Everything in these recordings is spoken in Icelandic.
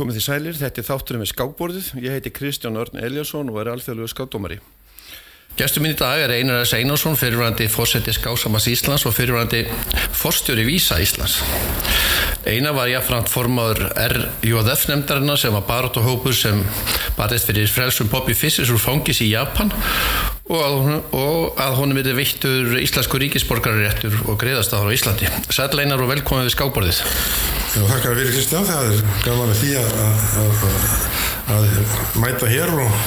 Komið því sælir, þetta er þátturinn við skákborðið. Ég heiti Kristján Örn Eliasson og er alþjóðluðu skákdómari. Gestur minn í dag er Einar S. Einarsson, fyrirvændi fórseti Skásamans Íslands og fyrirvændi fórstjóri Vísa Íslands. Einar var jáfnframt formadur RJF nefndarinnar sem var barátuhópur sem barðist fyrir frelsum Bobby Fissers úr fangis í Japan og að, að honum verið veittur íslensku ríkisborgararéttur og greiðastafar á Íslandi. Sæl Einar og velkomið við skákborðið. Já, þakkar fyrir Kristján, það er gaman að því að, að, að mæta hér og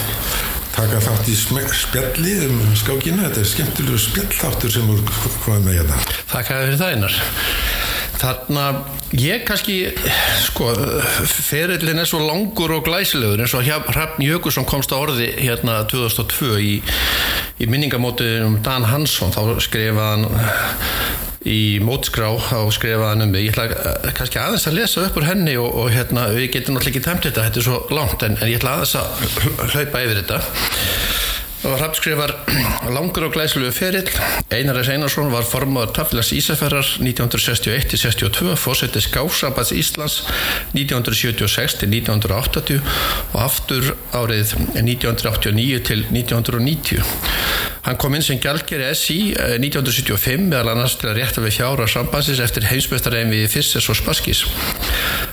taka þátt í spjalli um skákina, þetta er skemmtilegu spjallþáttur sem voru komið með hérna. Þakka fyrir það einar. Þarna, ég kannski, sko, ferillin er svo langur og glæsilegur eins og Hrafn Jökulsson komst á orði hérna 2002 í, í minningamótið um Dan Hansson, þá skrifaði hann í mótskrá á skrifaðan um mig. Ég ætla kannski aðeins að lesa upp úr henni og, og hérna, við getum náttúrulega ekki tæmt þetta þetta er svo langt en, en ég ætla aðeins að hlaupa yfir þetta og Rapp skrifar langur og glæslu ferill Einar S. Einarsson var formadur Tafélags Ísafjörðar 1961-62 fórsetið Skásabats Íslands 1976-1980 og aftur árið 1989-1990 Hann kom inn sem gælgeri SI 1975 meðal annars til að rétta við hjára sambansins eftir heimsbestaræðin við Fissers og Spaskis.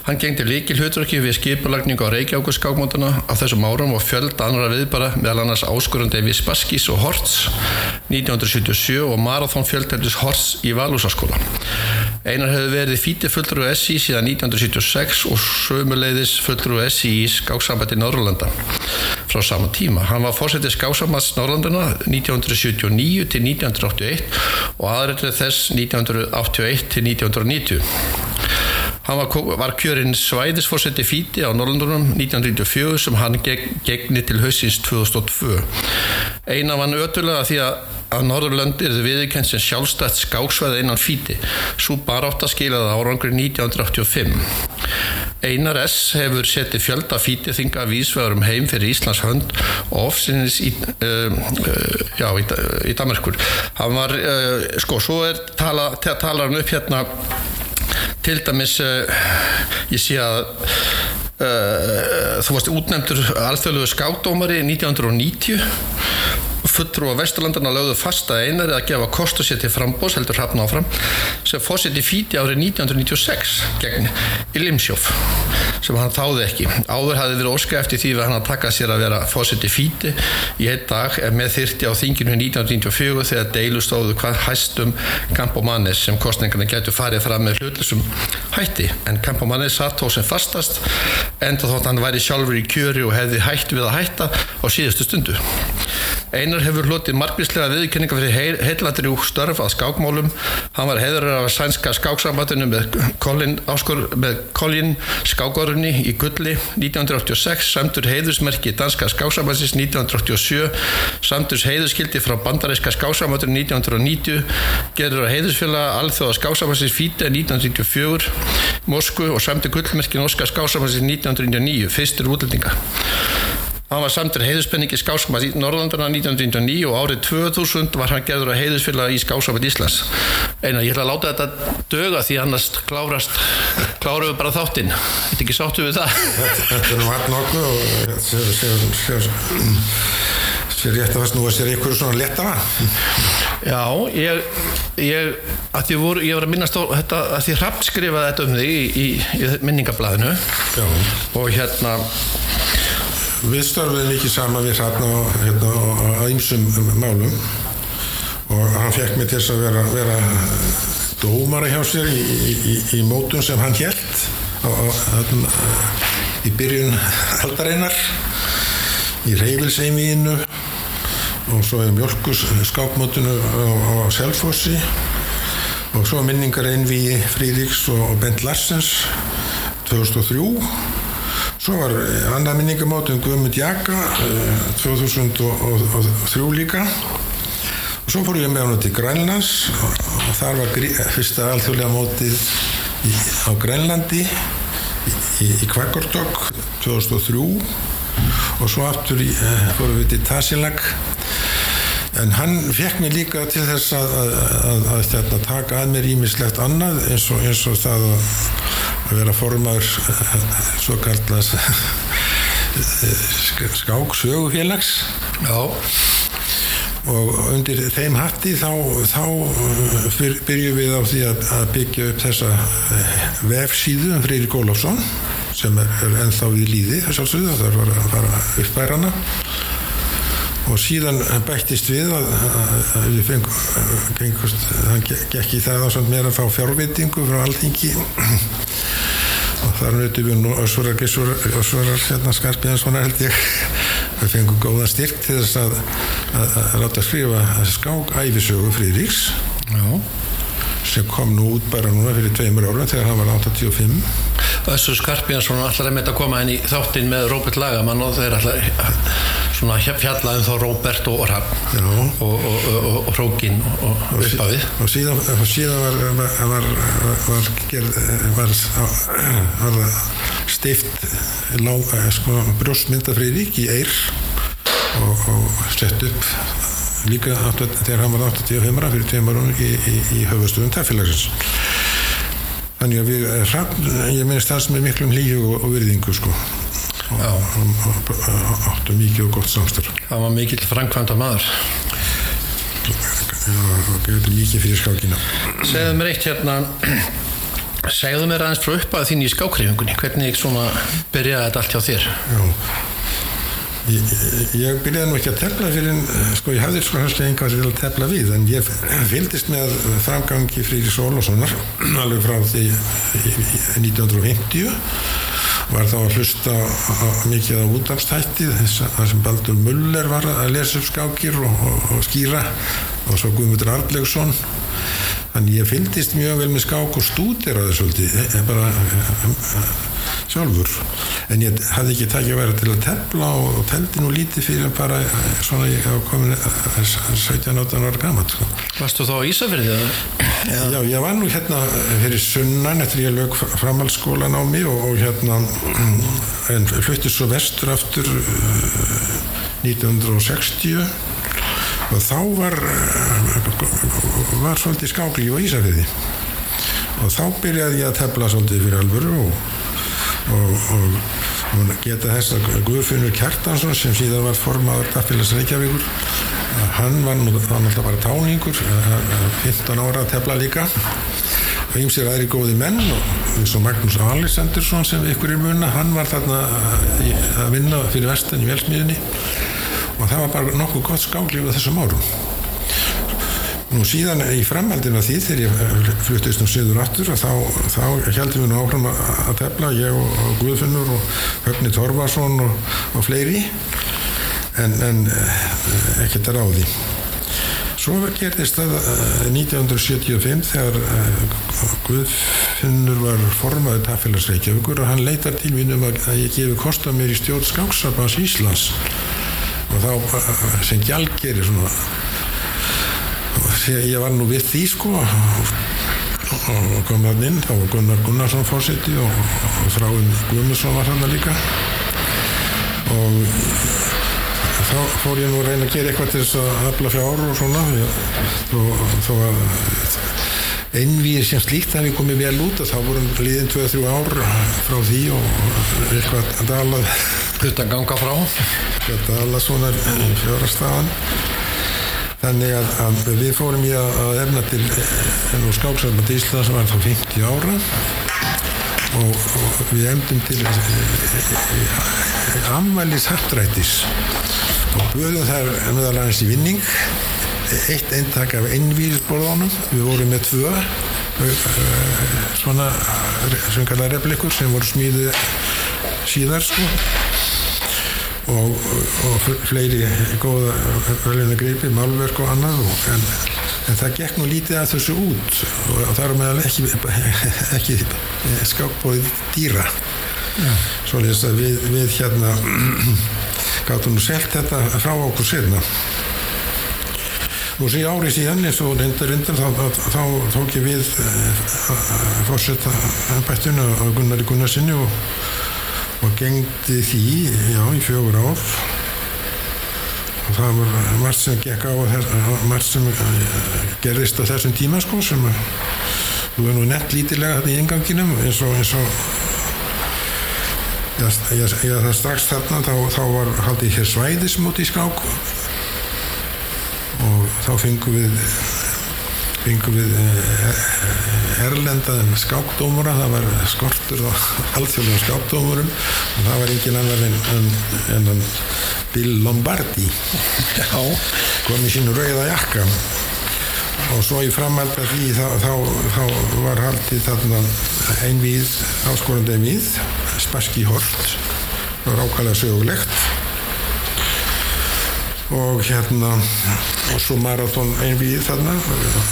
Hann gengdi líkil hluturki við skipulagningu á Reykjavík skákmóndana á þessum árum og fjöld annara viðbara meðal annars áskurandi við Spaskis og Horts 1977 og Marathon fjöldhendis Horts í Valúsaskóla. Einar hefði verið fítið fulltrú SI síðan 1976 og sömuleiðis fulltrú SI í skáksambandi Norrlanda frá sama tíma. Hann var fórsetið skáksambats Norrlandana 1979 til 1981 og aðrættrið þess 1981 til 1990. Hann var, var kjörinn svæðisfórseti fíti á Norrlandunum 1994 sem hann geg, gegni til hausins 2002. Einar vann ötulega því að Norðurlönd er viðkend sem sjálfstætt skáksvæði innan fíti svo bara átt að skila það árangur 1985 Einar S. hefur setið fjölda fíti þinga vísvegarum heim fyrir Íslands hönd og ofsinnis í, uh, uh, já, í, í Damerkur hann var, uh, sko, svo er tala, talar hann upp hérna til dæmis ég sé að þú varst útnefndur alþjóðluðu skákdómari 1990 fulltrú á Vesturlandana lögðu fasta einar að gefa kostu sér til frambós heldur hrappna áfram sem fósitt í fíti árið 1996 gegn Ilimsjóf sem hann þáði ekki. Áður hafði verið óska eftir því að hann að taka sér að vera fósitt í fíti í einn dag með þyrti á þinginu 1994 þegar deilu stóðu hvað hæstum Campomanes sem kostningarna getur farið fram með hlutlisum hætti. En Campomanes satt þó sem fastast enda þótt hann væri sjálfur í kjöri og hefði hætt við að hætta á síðustu stundu. Einar hefur hlutið margvíslega viðkynninga fyrir heilatri úr störf að skákmálum. Hann var heiðurar af sænska skáksambatinu með Colin, Colin skákórunni í Gulli 1986, samtur heiðusmerki danska skáksambatsins 1987, samturs heiðuskildi frá bandaríska skáksambatinu 1990, gerur á heiðusfélag alþjóða skáksambatsins Fíte 1994, Moskvu og samtur gullmerki norska skáksambatsins 1999, fyrstur útlendinga. Hann var samtur heiðuspenningi skásamað í Norrlandana 1999 og árið 2000 var hann gerður að heiðusfélag í skásamað Íslands. Einar, ég ætla að láta þetta döga því annars klárast, kláruðu bara þáttinn. Þetta ekki sáttu við það? Þetta er nú hægt nokkuð og sér, rétt að það snúa sér einhverju svona letara. Já, ég, ég, að því voru, ég var að minnast á þetta, að því hrapt skrifaði þetta um þig í, í, í minningablaðinu Já. og hérna Við störfum ekki sama við hérna á einsum málum. Og hann fekk mig til að vera, vera dómara hjá sér í, í, í mótun sem hann helt á, á, í byrjun aldareinar í reyfilseimiðinu og svo í mjölkus skápmótunu á, á Selfossi. Og svo minningar einví Fríriks og Bent Larsens 2003 Svo var annar minningamót um Guðmund Jaka 2003 líka. Og svo fór ég með hann til Grænlands og þar var fyrsta alþjóðlega mótið í, á Grænlandi í, í, í Kvakordokk 2003 og svo aftur fórum við til Tasilag en hann fekk mér líka til þess að, að, að, að taka að mér ímislegt annað eins og, eins og það að að vera formaður svo kallast skák sögufélags Já, og undir þeim hatti þá, þá fyr, byrjum við á því að, að byggja upp þessa eh, vefsíðu um Freyri Gólafsson sem er, ennþá við líði sjálfsögðu það var að fara uppbærana og síðan bættist við að, að, að við fengum gengust, það gekk í það ásand mér að fá fjárvitingu frá alþingi. Og þar nötu við nú Össurar Össurar hérna Skarpiðanssonar held ég. Við fengum góða styrk til þess að, að, að láta skrifa skák æfisögu Fríðriks já. sem kom nú út bara núna fyrir tveimur árum þegar hann var 85 Össur Skarpínarsson ætlar að með að koma inn í þáttinn með Róbert Lagamann og þeir ætlar svona fjalla um þá Róbert og Rapp og, og, og, og Rókin og uppafið og síðan, síðan var, var, var, var, var, stift sko, brjóstmyndafriðrík í Eir og, og sett upp líka þegar hann var 85 ára fyrir tveimur í, í, í höfustöðum tæfélagsins þannig að við ég minnst sem er miklum líu og, virðingu sko áttu mikið og gott samstur það var mikill framkvæmda maður mikið fyrir skákina. Segðu mér eitt hérna. Segðu mér aðeins frá upp að þín í skákrifingunni hvernig svona byrjaði þetta allt hjá þér? Já. Ég, ég byrjaði nú ekki að tefla fyrir sko ég hafði sko hans einhvers til að tefla við en ég fylgist með framgangi Frýri Sólássonar alveg frá því 1950 var þá að hlusta mikið á útafstætti þar sem Baldur Muller var að lesa upp skákir og, og, og skýra og svo Guðmundur Arlegsson þannig ég fylgist mjög vel með skák og stúdiraði svolítið. Bara sjálfur en ég hafði ekki takið að vera til að tefla og, og teldi nú lítið fyrir bara svona ég hafa komin 17-18 ára gaman sko. Varstu þá á Ísafjörði? Já. Já, ég var nú hérna fyrir sunnan eftir ég lög framhaldsskólan á mig og, og hérna en fluttið svo vestur aftur uh, 1960 og þá var var svolítið skáklíf á Ísafjörði og þá byrjaði ég að tefla svolítið fyrir alvöru og og, og geta þess að Guðfinnur Kjartansson sem síðan var formadur Daffélags Reykjavíkur hann var nú alltaf bara táningur 15 ára að tefla líka. Og ymsir aðri góði menn og eins og Magnús Alessandursson sem ykkur er munna, hann var þarna að vinna fyrir vestan í velsmiðinni og það var bara nokkuð gott skáklíf á þessum árum Nú síðan í framhaldinu af því þegar ég fluttist um söður aftur þá, þá heldum við nú áfram að tefla ég og, og Guðfinnur og Höfni Torfarsson og, og fleiri en, en eh, ekkert að ráði. Svo gerðist það 1975 þegar Guðfinnur var formaður Taffélagsreikjavíkur og hann leitar til mín um að ég gefi kosta mér í stjórn Skáksabans Íslands og þá sem gjaldgeri svona ég var nú við því sko. Og kom hann inn þá var Gunnar Gunnarsson fórseti og, og Þráinn Guðmundsson var hann líka. Og þá fór ég nú að reyna að gera eitthvað til þess að hafla fjár og svona. Og þó að einvíðir sem slíkt það við komið vel út og þá vorum liðin 2-3 ár frá því og eitthvað að dala Þetta ganga frá. Þetta dala svona fjárastafan Þannig að, að við fórum í að, efna til skálsarmandi Ísland sem var þá 50 ára. Og, og við emdum til ammælis hattrættis og böðum þar meðal aðeins í vinning. Eitt eintak af einvíðisborðunum við vorum með tvö svona sem kallar replikur sem voru smíðið síðar sko og, og fleiri góða velina greipi, málverk og annað. Og, en, en það gekk nú lítið að þessu út. Og það er meðal ekki, ekki skákbóðið dýra. Ja. svo lýst að við, við hérna gáttum nú selt þetta frá okkur sérna og svo í ári síðan eins og reynda reynda þá, þá, tók ég við fórsetta bættinu á Gunnari Gunnarsinni og og gengdi því já, í fjögur ár. Og það var margt sem gekk á margt sem gerðist á þessum tíma sko sem þú er nú nefnt lítilega þetta í inganginum eins og eins og ég, ég, ég, það strax þarna þá, þá var haldið hér svæðismót í skák. Og þá fengum við fengum við eh, erlendaðin skákdómura það var skortur á alþjóðlega skákdómurum. Og það var engin annar en, en, en, Bill Lombardi. Já. kom í sínu rauða jakka. Og svo í framhald af því þá, þá, þá var haldið þarna einvið, áskorandi einvið Spassky Holt. Það var ákvæmlega sögulegt og hérna og svo marathon einvið þarna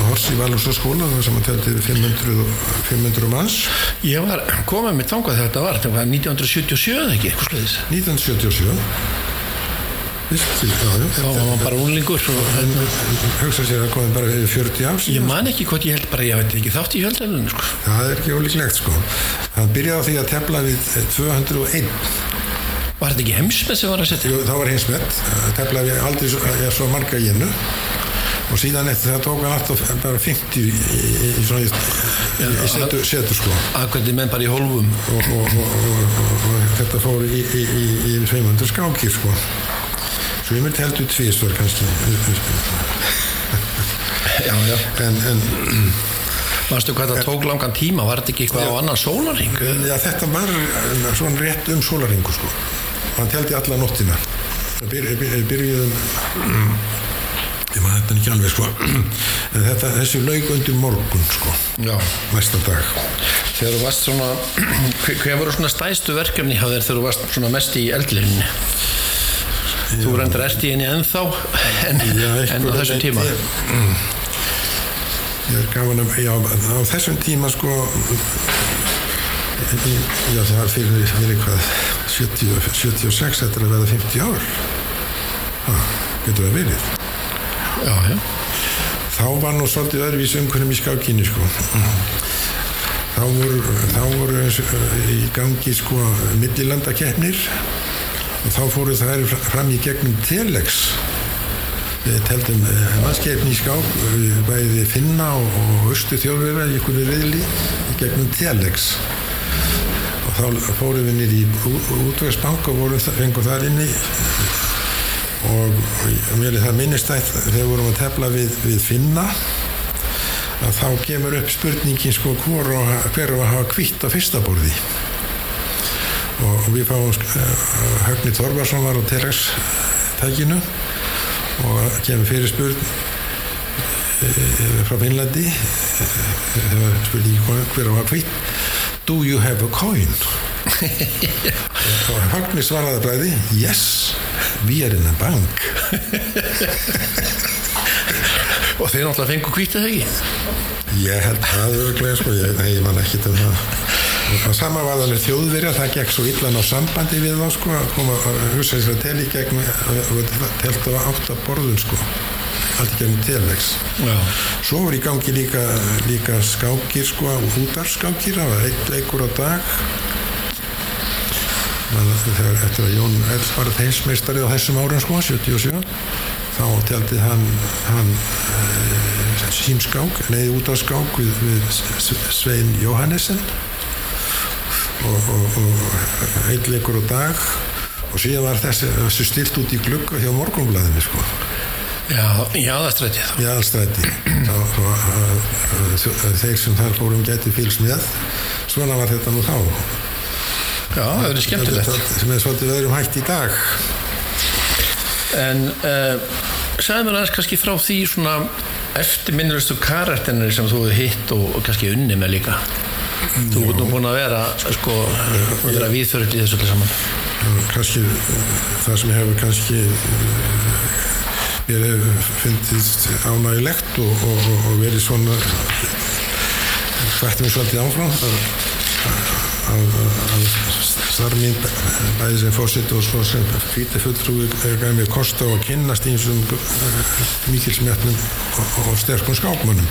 hors í Valursaskóla þar sem hann telti 500, 500 manns. Ég var komið með þangað þegar þetta var, þetta var 1977 eða ekki, eitthvað sluðis. 1977 Vissi, já, já, Þá var maður bara unlingur hérna, hugsa sér að komið bara fyrir 40 ár ég síðan man ekki hvort ég held bara, ég veit ekki þátt í hjöldælunum, sko. það er ekki ólíklegt sko. Hann byrjaði á því að tefla við 201 Var þetta ekki heimsmið sem var að setja? Jú, það var hinsmett, tefla við aldrei svo, ja, svo marga í hennu og síðan eftir það tók hann alltaf bara 50 í, í, í í, í, í setu, setu sko Akkurat menn bara í hólfum. og, og, og, og, þetta fór í, í, í, í 500 skákir sko myndi heldur tvísvar kannski Já, já. en, en Manstu hvað það tók langan tíma, var þetta ekki eitthvað á annan sólarring? já, þetta var eh, svona rétt um sólaringu sko hann teldi alla nóttina. Byr, byr, byrjuðum ég maður þetta ekki alveg sko. En þetta, þessi laug undir morgun sko. Já. næsta dag. Þegar þú varst svona, hver voru svona stæstu verkefni hjá þér þegar þú varst svona mest í eldlinni? Þú reyndar ert í henni ennþá en, Já, en á þessum tíma. ég er gaman að já, á þessum tíma sko já það fyrir, fyrir hvað 70, 76 þetta er að verða 50 ár. Ha, getur það verið? Já, já. þá var nú svolítið öðruvís umhverjum í skákinni sko. Þá voru, þá voru eh, í gangi sko millilandakeppnir. Og þá fóru þær fram í gegnum telex. Við teldum landskeppni í skák við bæði finna og, austu þjóðverða í einhverju reyðli í gegnum telex þá fórum við nýri í útvegsbank og fengum þar inni. Og mér er það minnistætt þegar við vorum að tefla við, við finna að þá kemur upp spurningin sko hver, á að hafa kvitt á fyrsta borði. Og, og við fáum uh, Högni Þorvarsson var á Telex tækinu og kemur fyrir spurn uh, frá Finnlandi var spurningi hver á að hafa kvitt Do you have a coin? og Högni svaraði bræði Yes, we are in a bank Og þeir náttúrulega fengu kvítið þegar? Ég held að örglega sko, ég, ég man ekki til það. Það sama var þannig þjóðverja, það gekk svo illan á sambandi við þá sko, að koma að þess að teli gegn, telt á átta borðun sko, allt í gegnum telex. Svo var í gangi líka, líka skákir sko, útarskákir, það var eitt leikur á dag. Þegar eftir að Jón Elf var þeimsmeistari á þessum árum sko, 77, þá teldi hann, hann uh, símskák, leiði út af skák við, við Svein Jóhannesson og, og, og einn leikur á dag. Og síðan var þessi, þessi stilt út í glugga hjá morgunblæðinu sko Já, í í aðalstræti Þá- þá- þeir sem þar fórum gæti fylgst með svona var þetta nú þá Já, það verður skemmtilegt. Þetta- sem er svolítið öðrum hægt í dag En uh, sagði mér aðeins kannski frá því svona eftirminnulegustu karakterinir sem þú hefur hitt og, og kannski unni með líka. Þú ert nú búin að vera, sko, að vera viðföröld í þessu öllu saman. kannski eh, það sem hefur kannski eh, mér hefur fundist ánægilegt og, og, og, og verið svona hvætti mér svolítið áfram. Að, að, að starf mín bæði sem fórsitt og svo sem fýti fulltrúi gæði mér kost á að kynnast einsum mikilsmetnum og, og sterkum skákmönnum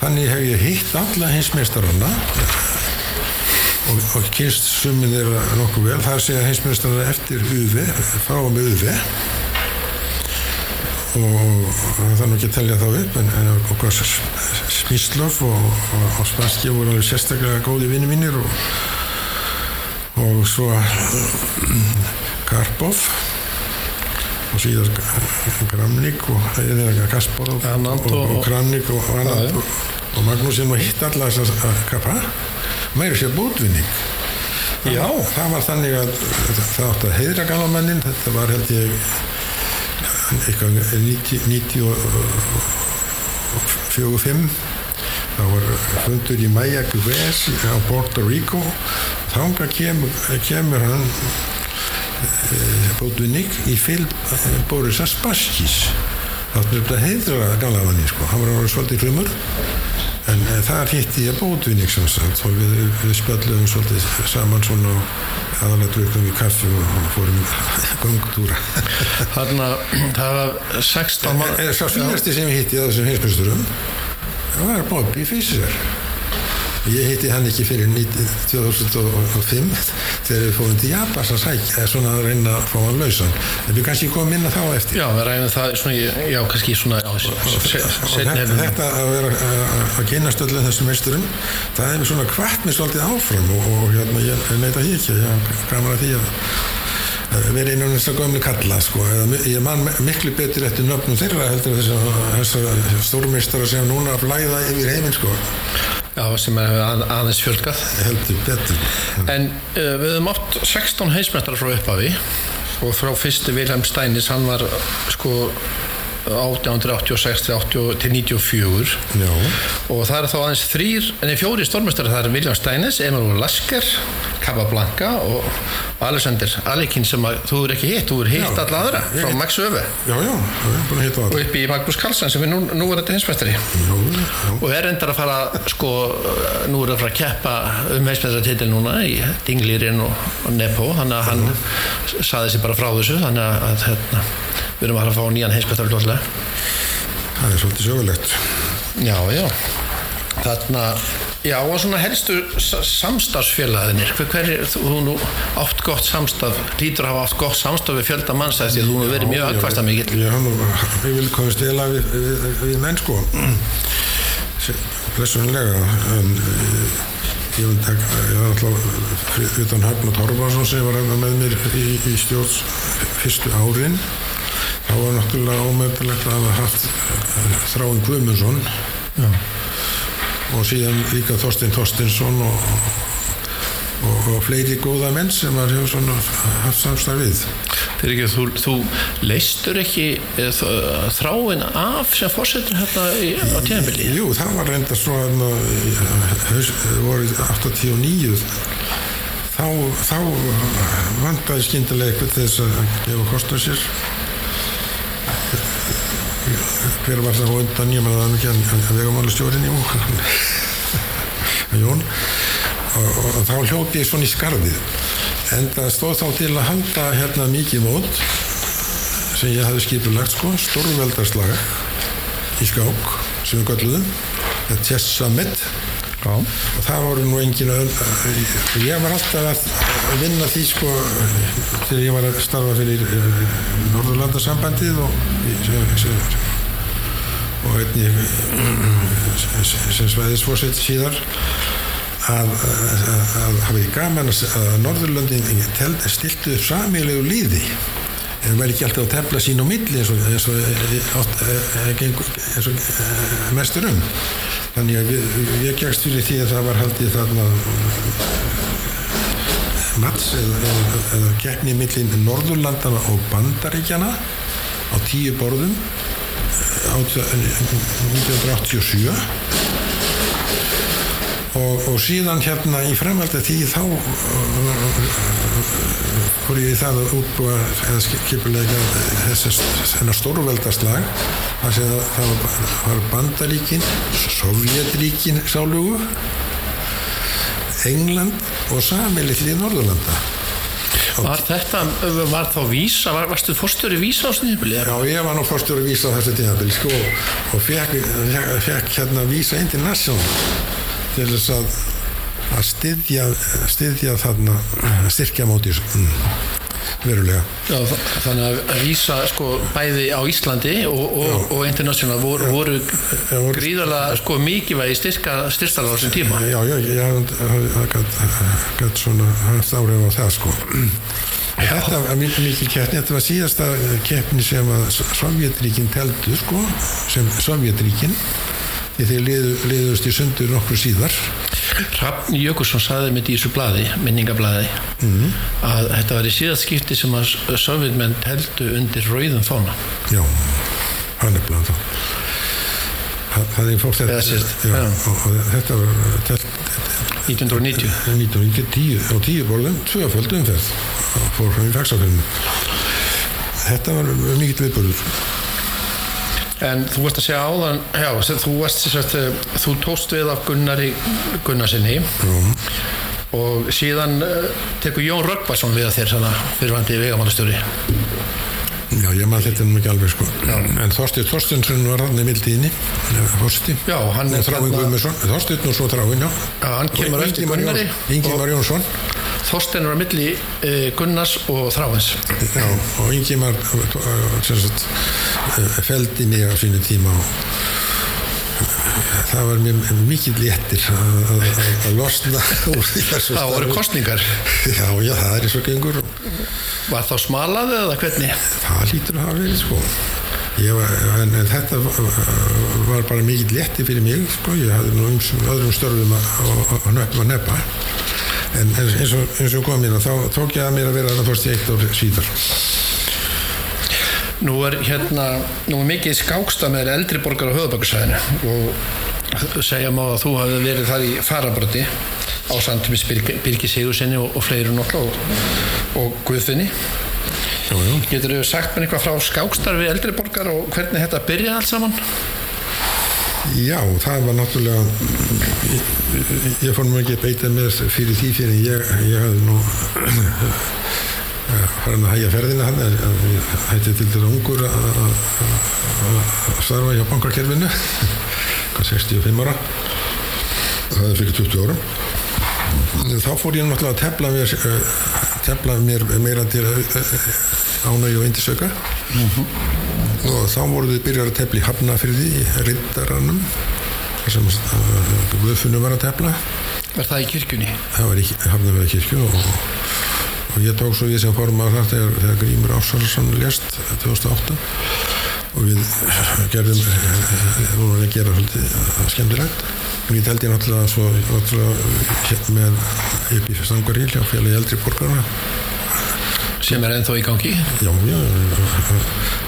þannig hef ég hitt alla hinsmeistarana og, og kynst summin þeirra nokkuð vel. Þar segja heimsmyndstarnar eftir UV og með UV og það þarf nú ekki að telja þá upp en, en okkar Smíslov og, og, og Spassky voru alveg sérstaklega góði vinni mínir og, og svo Karpov og síðan Gramnik og Kasparov Anand og, Kramnik og já. og, Magnúsin og hitt alla þess að kappa meiri sér bótvinning Já. það var þannig að það átti að heiðra galamennin þetta var held ég eitthvað 90 45 það var fundur í Maya Guves á Puerto Rico. Þanga kemur, kemur hann Bótvinnik í fylg Boris Aspaskis þáttur þetta heitra gamla manni sko. hann var alveg svolítið frumur en e, það hitti ég sagt og við, við spjöldum svolítið saman svona aðalega drukum við kaffi og fórum gangtúra Þannig að það var 16 en mann e, sá síðasti sem ég hitti á þessum heimsbyrsturum það var Bobby Fischer ég hitti hann ekki fyrir 90 2005 þegar við fórum til Japans að sækja svona að reyna að fá hann lausan. En við kannski komum inn að þá á eftir? Já, við ræðum það svona, já, kannski svona já, se- og þetta, að vera að- kynast öllum þessum meisturum það hefur svona kvart mig svolítið áfram og, og hérna ég neita því ekki ég hef gaman að því að að vera einan þess að gömlu kalla sko. Ég man miklu betur eftir nöfnum þeirra heldur þess að stórmeistara sem núna flæða yfir heiminn sko. Já, sem er að, aðeins fjölgað heldur betur En uh, við höfum átt 16 heimsmeistrar frá upphafi og frá fyrsti Vilhelm Steinis hann var sko 1886 til 80 til 94 Já. og það eru þá aðeins þrýr en fjóri stórmestari það eru William Steines, Emil Lasker Capablanca og Alexander Alekin sem að þú er ekki hitt, þú er hitt Já. alla aðra frá Max Öfe já, já, það og það upp í Magnús Karlsson sem er nú, nú er þetta hinsmestari og er endar að fara sko, nú er að fara að keppa um heimsmeistaratitil núna í Dinglirinn og, og Nepo. Þannig að hann saði sér bara frá þessu. Þannig að, hérna, við erum að fara að fá nýjan heimsmeistar hljóðlega það er svolítið sögulegt. Já, já. Þarna, já og svona helstu sa- samstarfsfélaginir hver, er þú nú átt gott samstarf lítur að hafa átt gott samstarf við fjölda manns eftir því að þú hefur verið mjög aðkvæmsta hann nú, ég vil komast að við, við, við menn sko. Blessunlega en eh, ég vil taka ég var alltaf utan Höfn og Torfarsson sem var með mér í, í stjórns fyrstu árin þá var náttúrulega ómögulegt að hafa haft eh, Þráin Guðmundsson. Já. og síðan líka Þorstein Þorsteinsson og, og, og fleiri góða menn sem var hefur svona haft samstarf við. Þegar ekki, þú, þú leistur ekki eh, þ- þráin af sem fórsetur hérna í, á tíðanbili Jú, það var reynda svo að voru 89 þá, þá vandaði skyndilega eitthvað þess að gefa kost á sér hver var það á undan? Ég það mikið að vegamála stjórin jú. Jón. Og, og, og þá hljóti ég svona í skarðið. En það stóð þá til að halda hérna mikið mót sem ég hafði skipulagt sko, stórveldarslag í skák sem við gölluðum The Chess Summit Já. og það voru nú engin öll ég var alltaf að vinna því sko þegar ég var að starfa fyrir uh, Norðurlandasambandið og og einnig uh, sem svæðisfórsett síðar að, að, að hafa í gaman að, Norðurlandin stiltu upp samílegu líði en væri ekki alltaf að tefla sín á milli eins og, eins og, eins og, eins og mestur um. Þannig að ég gegst fyrir því að það var haldið þarna mats eða, eða, eða keppni millin Norðurlandana og Bandaríkjana á tíu borðum 1987 og, og síðan hérna í framhaldi því þá fór ég í það að útbúa eða skipulega þennar stórveldarslag það, það var, Bandaríkin Sovjetríkin sálugu England og samilitli Norðurlanda Var þetta, var þá vísa, var, varstu fórstjóri vísa á sniðbili? Já, ég var nú fórstjóri vísa á þessu tímabili sko og fekk, fekk hérna vísa international til þess að að styðja, styðja þarna styrkja móti. Verulega. Já, þa- þannig að- að vísa sko bæði á Íslandi og, og, og international voru, voru gríðarlega sko mikilvægi styrka styrstalega á þessum tíma. Já, já, ég hafði gætt svona haft árið á það sko. Þetta var mikið keppni, þetta var síðasta keppni sem að Sovjetríkin teldu sko, sem Sovjetríkin því þeir liðu, liðust í sundur nokkur síðar. Hrafn Jökulsson saði með í þessu blaði, minningablaði, að þetta var í síðast skipti sem að sovjetmenn teldu undir rauðum fána. Já, hann er bland Það það er fólk þetta já, og, og þetta var telt 1990. 1910 á tíu borðum tvöföld umferð og fór fram í fagsafélinu Þetta var mikill viðbörður En þú varst að segja áðan, já, þú varst sagt, eh, þú tóst við af Gunnari Gunnarsinni og síðan uh, tekur Jón Röggvarsson við þér fyrirvandi vegamálastjóri. Já, ég maður þetta nú ekki alveg sko. En Þorsteinn Þorsteinsson var hann í mildiðinni Þorsti Já, hann er Þráin hérna- Guðmundsson, Þorsteinn og svo Þráin, já. Já, hann kemur Og eftir Gunnari Ingimar Jónsson Þorstein var milli uh, Gunnars og Þráins. Já, og Ingimar sem sagt, uh, feldi mig á sínu tíma og það var mér mikið léttir að- losna úr því þessu Það voru kostningar. Já, já, það er og gengur Var þá smalað eða hvernig? það lítur að hafa verið sko var, en, en þetta var bara mikið létti fyrir mig sko, ég hafði nú ymsum öðrum störfum að, að, að að neppa en eins og, eins og kom hérna þá tók ég að mér að vera það fórst í eitt ár síðar Nú er hérna, nú er mikið skáksta með eldri borgar á höfðbökkusæðinu og segja má að þú hafði verið þar í farabröti á Sandtumis Birgi, Sigursinni og, og fleiru náttúrulega og, og Guðfinni. Getur þú sagt mér eitthvað frá skákstarfi eldri borgar og hvernig þetta byrjaði allt saman? Já, það var náttúrulega ég, fór nú ekki að beita mér fyrir því fyrir en ég, ég hafði nú farin að hægja ferðina hann ég hætti til þetta ungur að starfa hjá bankarkerfinu hvað 65 ára. Það er fyrir 20 árum. Þá fór ég náttúrulega að tefla mér eh, tefla mér meira til ánægju og indisauka og þá voru þið byrjar að tefla í Hafnafyrði í Riddaranum þar sem uh, Guðfunum var að tefla. Er það í kirkjunni? það var í Hafnafyrði kirkju og, og ég tók svo við sem formar þar þegar, þegar Grímur Ásvarsson lést 2008 og við gerðum við vorum að gera svolítið uh, skemmtilegt. Og ég teldi náttúrulega svo náttúrulega hérna með upp í Stangaríl hjá félagi eldri borgarna Sem er ennþá í gangi. já, já,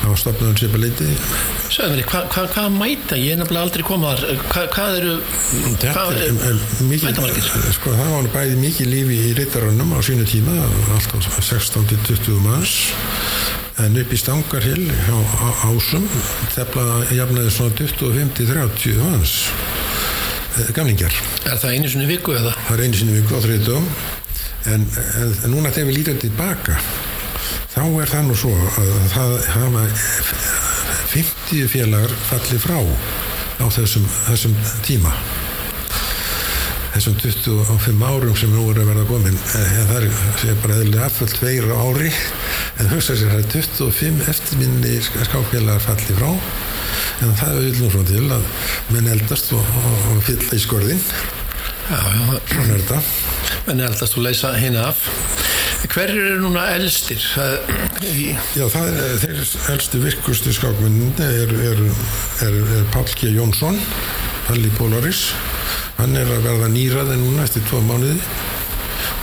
var stopnaðum sér leiti mér, hvað hva, hva mæta? Ég er nefnilega aldrei komað þar. Hva, hvað eru... Hvað er, er mætamargir? sko það var bæði mikið lífi í reytarannum á sínu tíma, alltaf 16-20 manns, en upp í Stangarhill á, á Ásum, teflaði jafnaði svona 25-30 manns, eh, gamlingar. Er það einu sinni viku eða? Það er einu sinni viku á þriðdögum, en, en, núna þegar við lítum tilbaka, þá er það nú svo að það hafa 50 félagar fallið frá á þessum, þessum tíma. Þessum 25 árum sem nú eru að verða komin eh, það er sé bara eðlilega afföld tveir ári. En hugsa sér það er 25 eftirminni skáfélagar fallið frá. En það er nú svona til að menn eldast og, og, og fylla í skorðin Já, já, svona er þetta en eldast þú leysa hinn af. Hverjir eru núna elstir? Já, það er þeir elstu virkustu skákmennin er, er, er, er Pál G. Jónsson Palli Polaris hann er að verða nýraði núna eftir tvo mánuði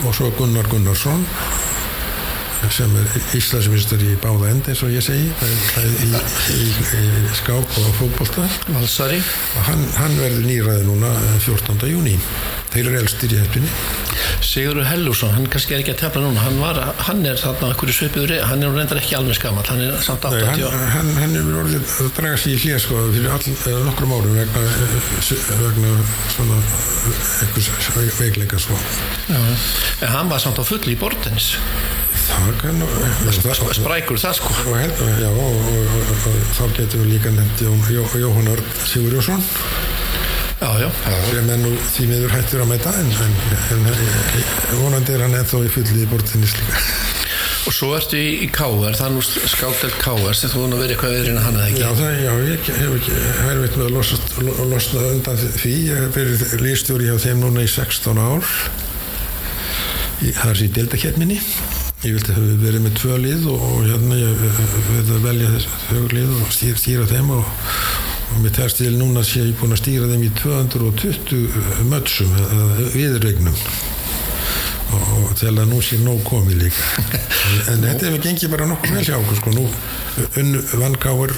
og svo Gunnar Gunnarsson sem er Íslandsminister í báða endi eins og ég segi í, í, í, skák og Valsari. og hann, hann verður nýraði núna 14. júni þeir eru elstir í heppinni Sigurður Hellússon, hann kannski er ekki að tefla núna, hann, var, hann er þarna okkur í svipiður, hann er reyndar ekki alveg skamall, hann er samt Nei, 80 hann, hann, hann hefur orðið að draga sér í hlið sko, fyrir all, eh, nokkrum árum vegna, eh, vegna svona einhvers veikleika svo. Já. En hann var samt á fulli í bortins, sprækur það sko. já, og, þá getum við líka Jó, Jóhann Örn Sigurjónsson Já, já, sem er nú því miður hættur að mæta en, vonandi er hann ennþá í fulli í bortinnis líka Og svo ertu í, í K.R. það er nú skáttelt K.R. sem þú verið eitthvað viðrinn að hana ekki Já, það, já, ég hef ekki herfitt með að losast, lo- losna undan því. Ég hef verið lístjóri hjá þeim núna í 16 ár. Í, það er sér deltaketminni. Ég vildi hafa verið með tvö lið og, hérna ég að velja þess þau lið og stýra, stýra þeim og, og með þess til núna sé ég búin að stýra þeim í 220 mötsum viðregnum og, til að nú sé nóg komið líka. En þetta hefur gengið bara nokkuð vel hjá okkur sko. Nú unnu vangáður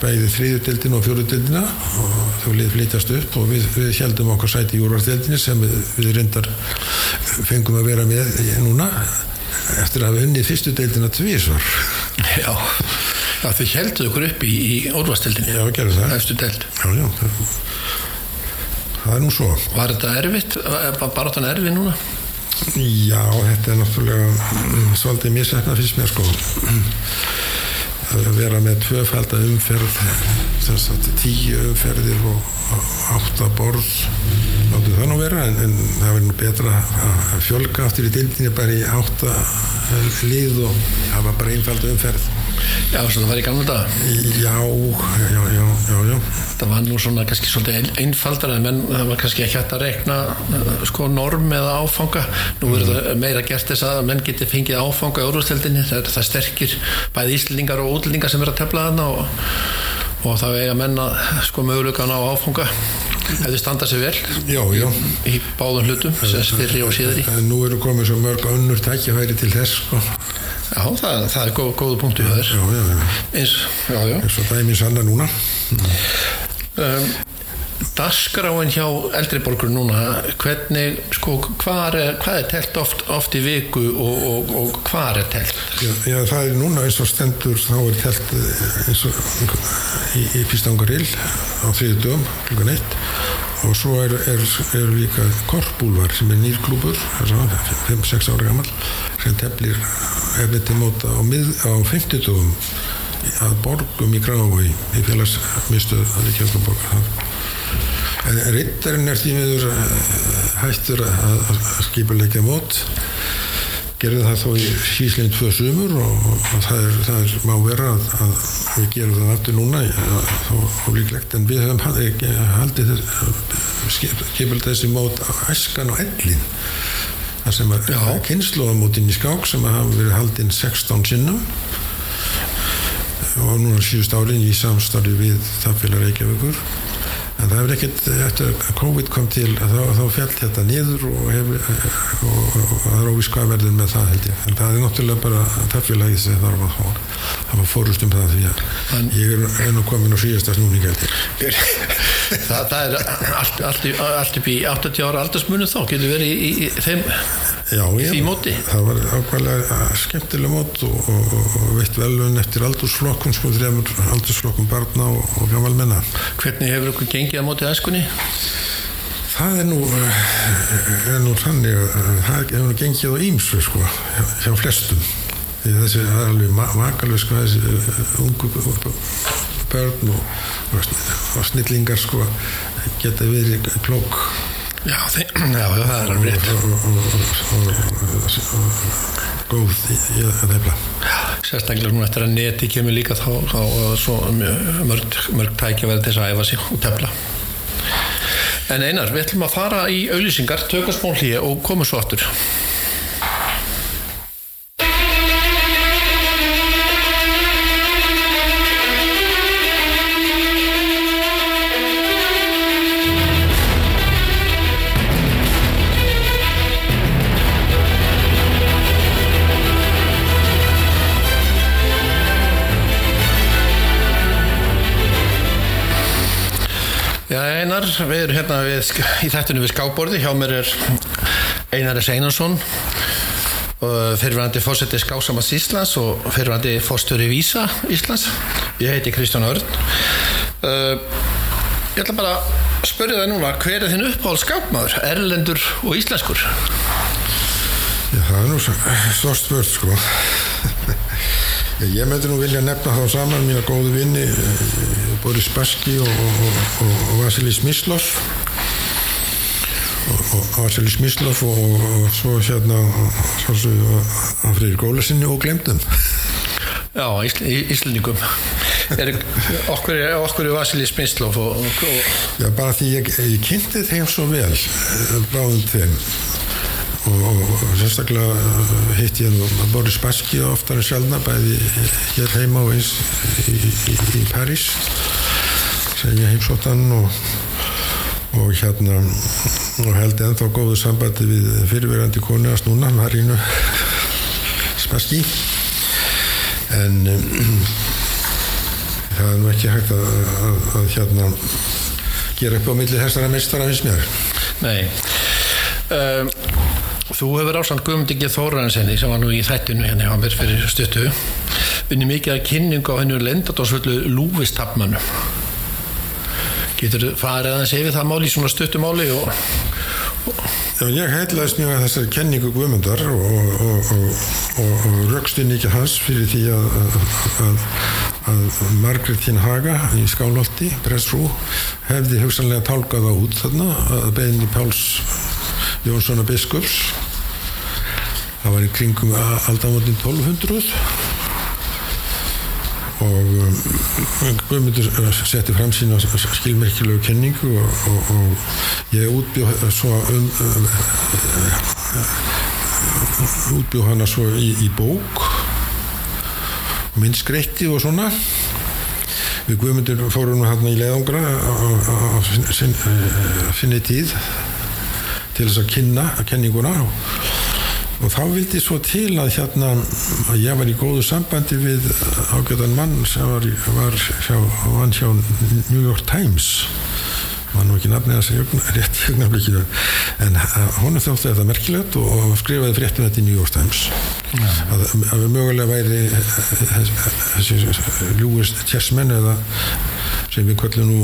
bæði þriðutildin og fjóruðildina og þau lið flytjast upp og við, við heldum okkur sæti í úrvartildinni sem við, við reyndar fengum að vera með núna eftir að hafa unnið fyrstu deildina tvísvar Já, já þau heldur ykkur upp í, í orðvastildinni Já, gerðu það. Já, já, það, það er nú svo Var þetta erfitt? Bara þannig erfið núna? Já, þetta er náttúrulega mm, svolítið misætna fyrst mér sko að vera með tvöfælda umferð þess að tíu umferðir og átta borð láttu það nú vera en, en það verður nú betra að fjölga aftur í dildinni bara í átta lið og hafa bara einfalda umferð Já, svo það var í gamla dag Já, já, já, já, já. Það var nú svona kannski svolítið ein- einfaldara en það var kannski ekki hægt að rekna uh, sko norm eða áfanga. Nú er það meira gert þess að menn geti fengið áfanga í orðvastildinni það, það sterkir bæði íslendingar og útlendingar sem er að tefla þarna og, og það eiga menn að sko mögulegan á áfanga ef þau standa sér vel Já, já. í báðum hlutum, sem fyrri og síðari En nú eru komið svo mörg önnur tækifæri til þess sko. Já, það, það er góð, góðu punktu já, já eins, eins og dæmi sanna núna. Um, Dagskráin hjá eldriborgur núna hvernig, sko, hvað er, hvað er telt oft, oft í viku og, og, og hvað er telt? Já, já, það er núna eins og stendur þá er telt eh, eins og í, í Pístangarill á þriðu dögum klukkan eitt og svo er, er, er líka Korpúlvar sem er nýrklúpur 5-6 ára gammal sem teflir eftir móta á, mið, á 50 dögum að borgum í Grafavogi í félagsmistuð að kjöldum borgar En rittarinn er því miður eh, hættur að, skipulegja mót. Gerði það þó í síslegin tvö sumur og, það, er, það er má vera að, að við gerum það aftur núna þó líklegt. En við höfum haldið, skipulegja þessi mót á æskan og ellin. Það sem er kynnslóðamótin í skák sem hafa verið haldinn 16 sinnum. Og núna síðust árin í samstarfi við þaðfélag Reykjavíkur en það hefur ekkert, eftir að COVID kom til þá, þá fjall þetta niður og, hef, og, og, og það er óvís hvað verður með það held ég. En það er náttúrulega bara þaðfélagið sem þarf að fá hafa fórust um það því að En- ég er enn og komin á síðasta snúning held ég. Það, það er allt, allt, í- allt upp í 80 ára aldarsmunum þá, getur verið í, í, í þeim Já, já, Því móti? það var ákvæmlega skemmtileg mót og, og, og veitt velun eftir aldursflokkum sko, þremur aldursflokkum barna og, og gammal menna hvernig hefur ykkur gengið að móti æskunni? Það er nú, eh, er nú þannig að það hefur nú gengið á ímsu sko, hjá, hjá flestum. Því þessi er alveg ma makalög sko, þessi eh, ungu börn og, og, snillingar sko, geta verið klók Já, þeim, já, það er alveg og, og, og, og, og góð í, í að nefna. Sérstaklega nú eftir að neti kemur líka þá, er svo mörg, mörg tækja verið þess að æfa sig og tefla. En einar, við ætlum að fara í auðlýsingar, tökum smá hlýja og komum svo aftur. Við erum hérna við, í þættinu við skáborði, hjá mér er Einar S. Einarsson fyrirvændi fósetti Skásamans Íslands og fyrirvændi fóstöri Vísa Íslands ég heiti Kristján Örn uh, ég ætla bara að spyrja það núna hver er þinn uppáhald skápmaður, erlendur og íslenskur Já, það er nú svo spurt sko. Ég myndi nú vilja nefna þá saman mína góðu vinni eh, Boris Baski og, og, og, og Vasilis Mislos og Varseli Smíslof og, svo hérna að fyrir gólesinni og glemdum Já, Ísl Íslendingum. Er, okkur, okkur er Vasili og, Já, bara því ég, ég kynnti þeim svo vel eh, báðum þeim og, sérstaklega eh, hitt ég nú Boris Baski oftar en sjálfna bæði hér heima og eins í, í, í París sem ég heimsóttan og og hérna og held ennþá góðu sambandi við fyrirverandi konu að snúna Marínu Spassky en um, það er nú ekki hægt að, að, að hérna gera upp á milli þessara meistara finnst mér. Nei. Um, Þú hefur ásand Guðmundur Þóraðansenni sem var nú í þættinu hérna hjá mér fyrir stuttu unni mikið að kynningu á hennu lendadósvöldu lúvistapmannum Getur farið aðeins yfir það máli í svona stuttumáli og, og Já, ég heitlaðist mjög að þessari kenningu Guðmundar og, og, og röxtinn ekki hans fyrir því að, að, að Margretín Haga í Skálholti, pressfrú, hefði hugsanlega tálkaða út þarna að beðinni Páls Jónssona Biskups. Það var í kringum aldamotinn 1200 og um, Guðmundur setti fram sína skilmerkilegu kenningu og, og, og ég útbjóð svo um, um, útbjóð hana svo í, í bók minn skreitti og svona við Guðmundur fórum hérna í leiðangra á sinni tíð til þess að kynna kenninguna og þá vildi svo til að hérna að ég var í góðu sambandi við ágæðan mann sem var, var hjá, hjá New York Times var nú ekki nafnið að segja rétt fjögnarblikinu en hún þótti þetta merkilegt og, og skrifaði fréttum þetta í New York Times ja. að, að mögulega væri þessi Lewis Chessman eða sem við kvöldum nú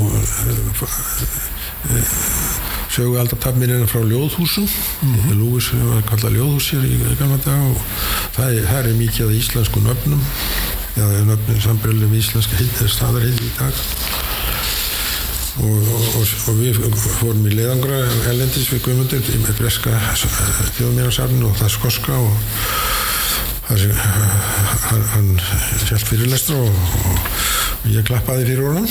sögu aldartafminina frá ljóðhúsum mm -hmm. Lúis var kallað ljóðhúsir í gamla dag og það er, það er mikið af íslensku nöfnum eða nöfnum sambröðum íslenska staðarhild í dag og, og, og við fórum í leiðangra elendis við Guðmundur með breska þjóðmérasarn og það skoska og það, hann, hann sjálf fyrirlestra og, og ég klappaði fyrir honum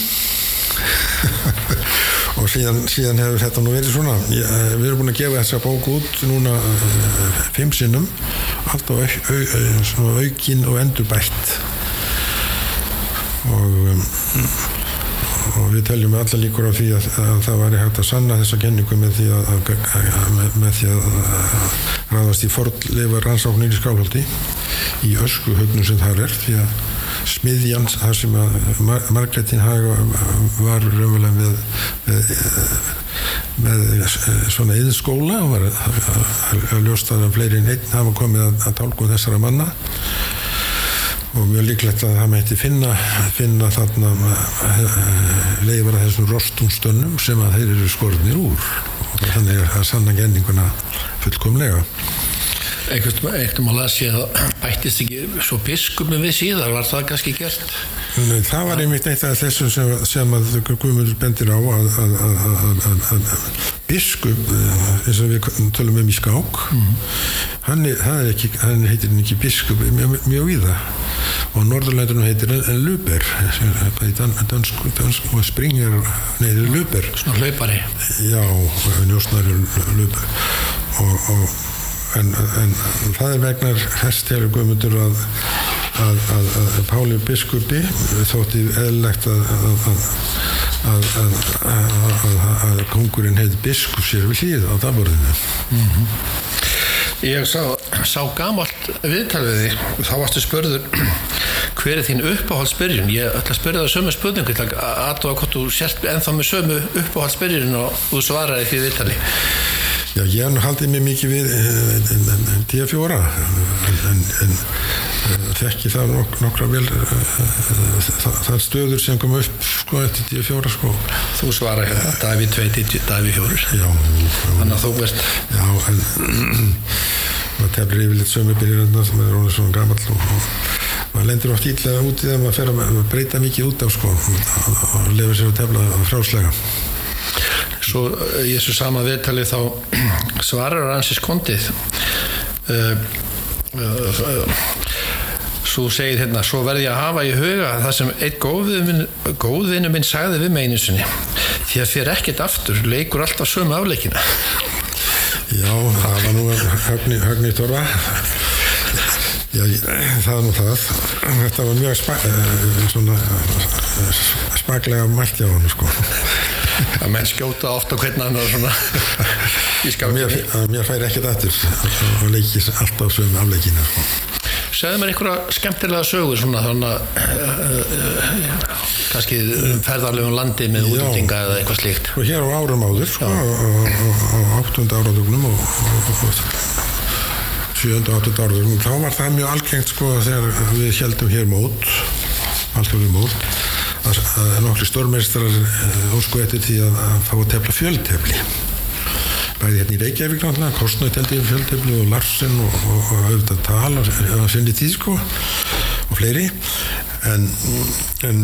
og síðan, síðan hefur þetta nú verið svona. Ég, eh, við erum búin að gefa þessa bók út núna uh, fimm sinnum. Allt á au, au, au, aukin og endurbætt. Og um, og við teljum alla líkur á því að, að það væri hægt að sanna þessa kenningu með því að, að með, með því að ræðast í forleifar rannsóknir í skálhaldi í öskuhögnum sem það er því að smiðjan þar sem að Margretin Haga var raunverulega með, með, með svona yðskóla og var að ljósta að fleiri en einn hafa komið að, að tálku þessara manna. Og mjög líklegt að það mætti finna, finna þarna leifar að þessum rostumstönnum sem að þeir eru skorðnir úr. Og þannig er það sanna genninguna fullkomlega Eitt um að lasi að bættist ekki svo biskupin við síðar, var það kannski gert? Nei, það var einmitt eitt af þessum sem, sem að Guðmundur bendir á að, að, að, að biskup, eh, eins og við tölum um í skák, mm hann, er ekki, hann heitir ekki biskup mjög, mjög í það og Norðurlændunum heitir Luber dansku dans, og Springer neyðir Luber. Svona hlaupari. Já, njósnari Luber. Og, og en, en það er vegnar þess til Guðmundur að, að, að, að Páli Biskupi þótti eðlilegt að kongurinn heit Biskup sér við hlýð á daborðinu mm -hmm. Ég sá, sá gamalt viðtalviði þá varstu spörður hver er þín uppáhaldsbyrjun? Ég ætla að spyrja það sömu spurningu að þú að þú sért ennþá með sömu uppáhaldsbyrjun og þú svaraði því viðtali Já, ég hef haldið mér mikið við D4 eh, en, en, eh, þekki það nok nokkra vel eh, það er stöður sem kom upp sko eftir D4 sko. Þú svara hérna, Davíð 2, Davíð 4 Já Þannig að þú veist Já, en maður tefnir yfirleitt sömu byrjirönda sem er rónið svona gammal og, og maður lendur oft íllega út í það maður að breyta mikið út af sko og lefa sér að tefla fráslega svo eh, í þessu sama viðtali þá svarar hans í skondið svo segir hérna svo verði ég að hafa í huga það sem einn góðvinu góð minn sagði við sinni því að fyrir ekkert aftur leikur alltaf sömu afleikina. Já, það var nú högni, högni Torfa Já, það er nú það. Þetta var mjög spa, svona spaklega mælt hjá hann sko að menn skjóta ofta hvernig hann er svona. Mér, mér færi ekkert aftur og leikis alltaf sögum afleikinu sko. segðu mér einhverja skemmtilega sögur svona þannig að uh, uh, kannski ferðarlegum landi með útlendinga eða eitthvað slíkt. Og hér á árum áður sko, á áttunda áradugnum og, og, og sjönda og áttunda áradugnum þá var það mjög algengt sko þegar við heldum hér mót alltaf mót að, að nokkri stórmeistrar ósku eftir því að, að fá að tefla fjöldtefli bæði hérna í Reykjavík náttúrulega, Korsnöð teldi um fjöldtefli og Larsen og, og, og auðvitað Tal á sinni tíð sko og fleiri. En, en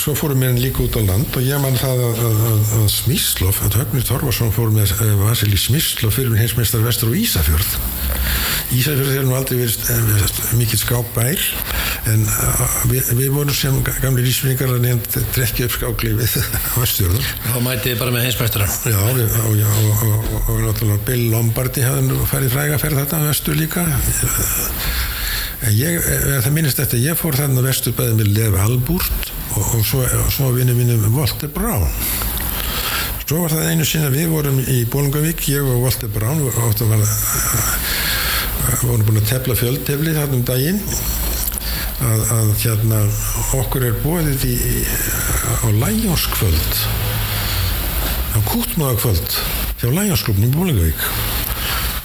svo fórum við líka út á land og ég man það að, að, að Smíslof, að Högnir Torfarsson fór með Vasili Smíslof fyrir heimsmeistar vestur og Ísafjörð. Ísafjörð hefur nú aldrei verið mikið skápbær en við, við vorum sem gamli lísvingar að nefnd drekki upp skáklífið á vestjörðum þá mætið bara með heimsmeistara já, við, og, já og, og, og náttúrulega Bill Lombardi hafði færið fræga fyrir þetta á vestur líka. Ég, það minnist eftir, ég fór þarna vestur bæðið með Lev Albúrt og, og svo, svo vinnu mínum Volter Brown svo var það einu sinna við vorum í Bólungavík, ég og Volter Brown og áttum að vorum búin að tefla fjöldtefli þarna um daginn að, að hérna okkur er bóðið í, á Læjóskvöld á Kútmáðakvöld hjá Læjósklubni í Bólungavík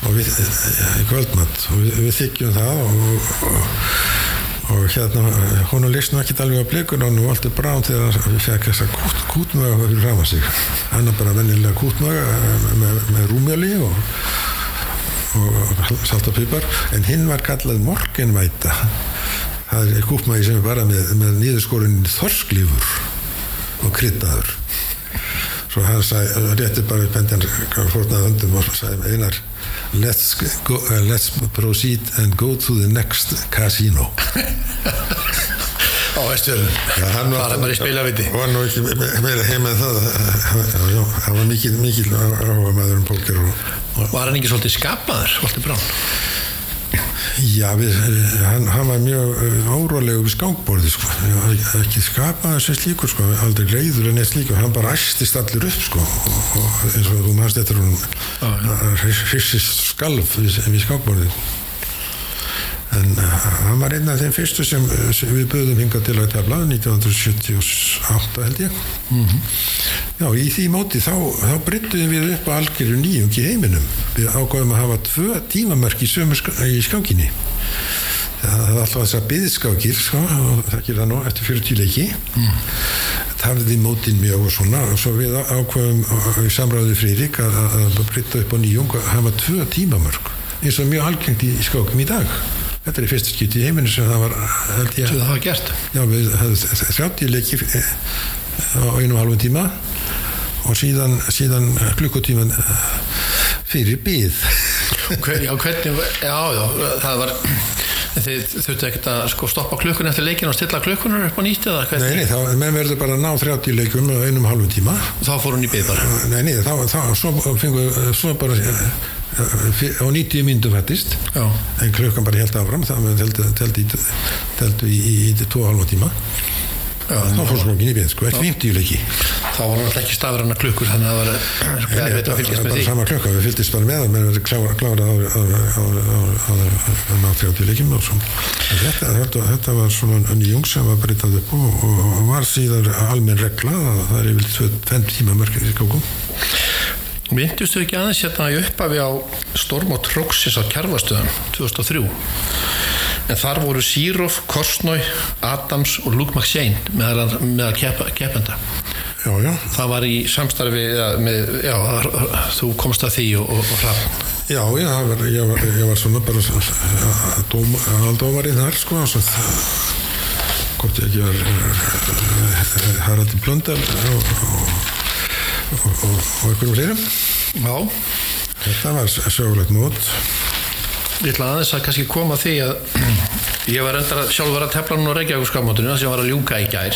og við kvöldmatt og við, við þykjum það og, og, og hérna hún leist nú ekki alveg á blikun og nú alltaf brán þegar við fekk þessa kút, kútmöga fyrir fram að sig. Hann er bara vennilega kútmöga með, með rúmjöli og, og saltapipar en hinn var kallað morgenvæta það er kútmögi sem er bara með, með nýðurskórin þorsklífur og kryddaður. Svo hann sagði, rétti bara upp hendan fórnað höndum og sagði einar let's, go, uh, let's proceed and go to the next casino. Á Vestfjörðum. Það er bara í speilaviti og hann var ekki meira heim en það. Það var mikil, áhuga maður um póker og var hann ekki svolítið skapaður, Valdur Brán? Já, við, hann, hann var mjög órólegu við skákborði sko. ekki skapaði sér slíkur sko. aldrei reyður en eitt slíkur hann bara æstist allir upp sko. og, og eins og þú mannst eftir hún hrissist skalf við, við skákborði en uh, hann var einn af þeim fyrstu sem, sem við böðum hinga til að tefla 1978 held ég mm -hmm. Já, í því móti þá, þá bryttuðum við upp á algjörðu nýjung í heiminum. Við ágáðum að hafa tvö tímamörk í, í skákinni það var alltaf þess að byðskákir sko, og það gerir það nú eftir 40 leiki mm. tafði mótin mjög og svona og svo við ákvæðum í samráði Frýrik að, að brytta upp á nýjung að hafa tvö tímamörk eins og mjög algengt í, skákum í dag. Þetta er í fyrsta skýtti í heiminu sem það var held ég sem það var gert. Já við höfum þrjáttið leiki á einu og halvu tíma og síðan, síðan klukkutíman fyrir byð já hvernig já já það var þið þurftu ekkert að sko, stoppa klukkun eftir leikinu og stilla klukkunar upp á nýtt eða hvernig? Nei, nei, þá menn verður bara að ná 30 leikum á einum og halvu tíma. Og þá fór hún í byð bara. Nei, nei, þá, þá svo fengu svo bara á 90 myndum hættist en klukkan bara held áfram það teldu í, í, í 2,5 tíma þá fór slókin í bíð, sko, eftir 50 leiki þá var hann ekki stafranna klukkur þannig að það var erfitt að fylgjast með því sama klukka, við fylgist bara með það menn við klárað á ná 30 leikim og þetta, var svona nýjung sem var breytað upp og, var síðan almenn regla að það er yfir 5 tíma mörgir í skákum Myndustu ekki aðeins hérna í upphafi á Storm og Tróksis á Kjarvastöðan 2003 en þar voru Sýrof, Korsnói, Adams og Luke McShane meðal, meðal keppenda. Já, já. það var í samstarfi ja, með, já, þú komst að því og, og, og hrapp Já, ég var, ég, var, ég var svona bara dóm, aldómarinn þar sko hvort ég ekki var Haraldur Blöndal og og, og, og einhverjum fleirum. Já, Þetta var sögulegt mót. ég ætla aðeins að kannski koma því að ég var endara sjálfur að tefla núna á Reykjavík skamáttunum sem var að ljúka í gær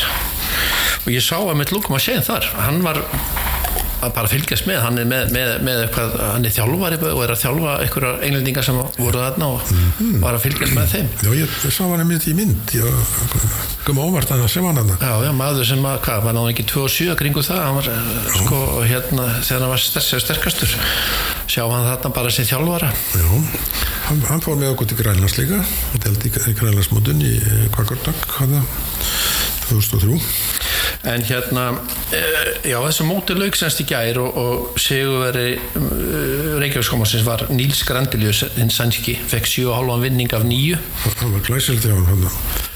og ég sá að mitt lúkum að séð þar hann var að bara fylgjast með hann er með, með, með eitthvað, hann er þjálfari og er að þjálfa einhverjar englendingar sem voru þarna og var að fylgjast með þeim Já, ég sá hann einmitt í mynd. Ég kom óvart að sem hann hann. Já, já, maður sem að, hvað, var náðu ekki 2 og 7 kringu það, hann var, eh, sko, hérna, þegar hann var sterk, sterkastur, sjá hann þarna bara sem þjálfara. Já, hann, hann fór með okkur til Grænlands líka. Hann held í Grænlandsmótun í Kvakordok, hann 2003. En hérna, e, já, þessu móti lauk semst í gær og, og Sigurveri uh, Reykjavíkskomarsins var Níls Grandilius, hinn sænski, fekk 7,5 vinning af nýju. Hann var glæsilegt hjá hann.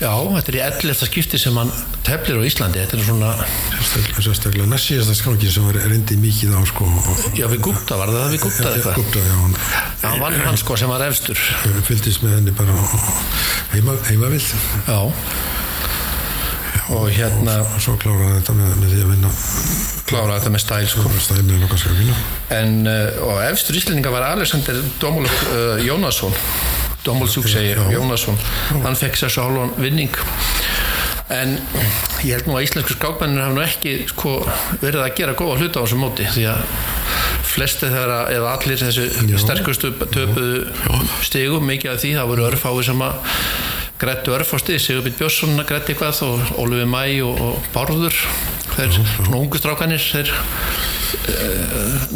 Já, þetta er í 11. skipti sem hann teflir á Íslandi, þetta er svona, Sérstaklega, sérstaklega næst síðasta skákin sem var reyndi mikið á sko. já, við gúpta, var það við gúpta eitthvað? Gupta, já, hann hann vann hann sko sem var efstur. fylgdist með henni bara heima, heima vill. Já. Og hérna, Og svo kláraði þetta með, með því að vinna. Klára þetta með stæl, sko. En uh, og efstur íslendinga var Alexander Domuluk uh, Jónasson. Domulsjúk segi Jónasson. Hann fekk sér svo hálfan vinning. En ég held nú að íslensku skákmennir hafa nú ekki sko, verið að gera góða hluta á þessu móti því að flesti þeirra eða allir þessu sterkustu töpuðu stigum mikið af því það voru örfái sem að grættu örfásti, Sigurbjörn Björnsson grætti eitthvað og Ólufi Mæ og, og Bárður. Þeir svona ungu strákanir þeir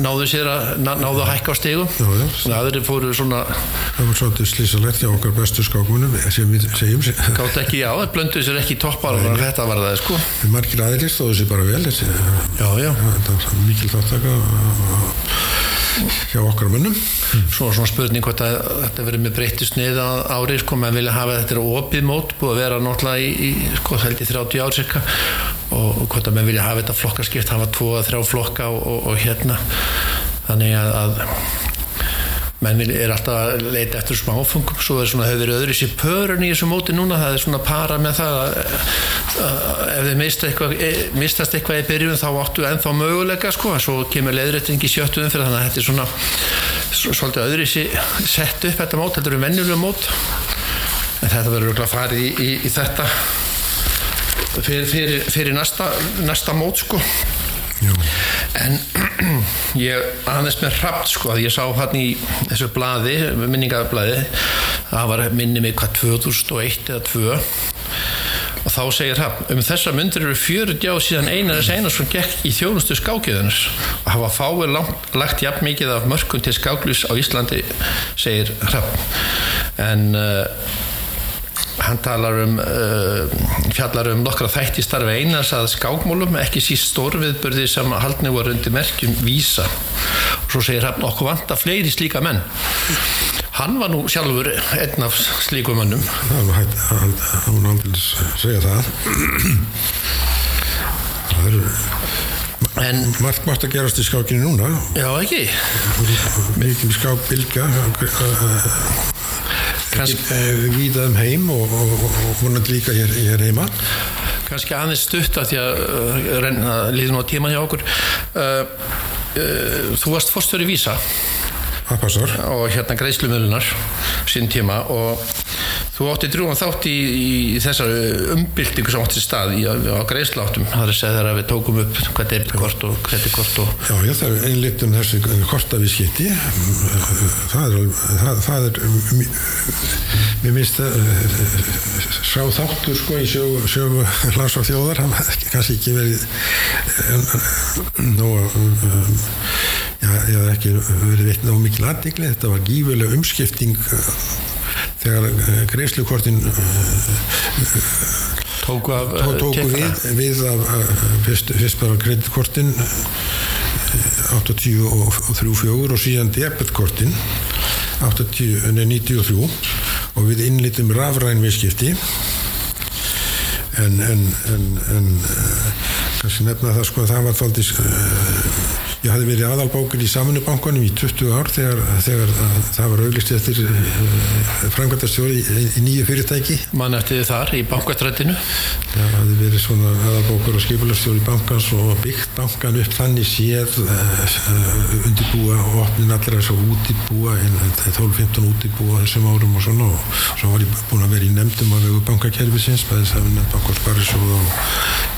náðu sér að ná, náðu að hækka á já. þannig að aðrir fóru svona Það var svolítið slísalegt hjá okkar bestu skákmunum sem við segjum. Gátt ekki á, það blönduðu sér ekki í toppar þetta var það sko. Margir aðrir stóðu sér bara vel já, já. mikil þáttaka hjá okkar mönnum. Svo svona spurning hvort að þetta verið með breytti snið á ári sko, maður vilja hafa þetta opið mót, búið að vera náttúrulega í, í sko, held í 30 ár cirka og, hvort að maður vilja hafa þetta flokkaskipt hafa tvo að þrjá flokka og, og, og hérna. Þannig að, að menn er alltaf að leita eftir smáfungum svo er svona, hefur verið öðru sér pörun í þessu móti núna, það er svona para með það að, að ef þið mista eitthvað, e, mistast eitthvað í byrjun þá áttu ennþá möguleika sko, svo kemur leðrætting í sjöttu umfyrir þannig að þetta er svona svolítið öðru sér sett upp þetta mót, þetta eru venjulega mót en þetta verður örugglega farið í, í, í þetta fyrir, fyrir, fyrir næsta, næsta mót sko Jú. En ég aðeins með hrapt sko að ég sá hann í þessu blaði, minningablaði. Það var minni mig hvað 2001 eða 2 og þá segir hann, um þessa myndir eru 40 á síðan Einars Einarsson gekk í þjónustu skákjöðunars og hafa fáið langt, lagt jafn mikið af mörkum til skáklus á Íslandi segir hann en uh, hann talar um uh, fjallar um nokkra þætti starfi einars að skákmólum ekki síst stórviðbörði sem haldni voru undir merkjum vísa og svo segir hann okkur vanta fleiri slíka menn. Hann var nú sjálfur einn af slíkum mönnum. Það var hægt að hann segja það. Það eru en margt margt að gerast í skákinu núna. Já ekki? Mikil skákbilga Kansk, víða um heim og, og, og, og vonandi líka hér, hér heima. Kannski aðeins stutt að því að uh, líður nú á tíman hjá okkur. Uh, uh, þú varst fórstöri vísa og hérna greiðslumölunar sín tíma og þú átti drúan þátt í, í þessar umbyltingu sem átti sér stað í, á greiðsláttum það er að segja þegar að við tókum upp hvað debitkort og kreditkort og Já, já, það er einlitt um þessi kortavískipti það er, það, það er mér minnst að sá þáttur sko í sögu, sögu hlas og þjóðar hann hafði kannski ekki verið nú ég hafði ekki verið veitt ná mikil aðdegli, þetta var gífulega umskipting eh, þegar greiðslukortin tóku af Tó- tóku við, við af, fyrst, fyrst bara kreditkortin 83 og síðan debetkortin 80, nei, 93 og við innlitum rafræn viðskipti. En, en, en, en uh, kannski nefna það sko að það var uh, Ég hafði verið aðalbókur í saminubankunum í 20 ár þegar, þegar það var auglist eftir framkvæmtastjóri í, í nýju fyrirtæki. Mann eftir þar í bankastrættinu. Það hafði verið svona aðalbókur og skipulastjóri bankans og byggt bankan upp þannig séð uh, undirbúa og opnin allra þess að útibúa 12-15 útibúa þessum árum og svona og svo var ég búin að vera í nefndum að vegu bankakerfisins, bæðis að við nefndum bankvarsparisjóð og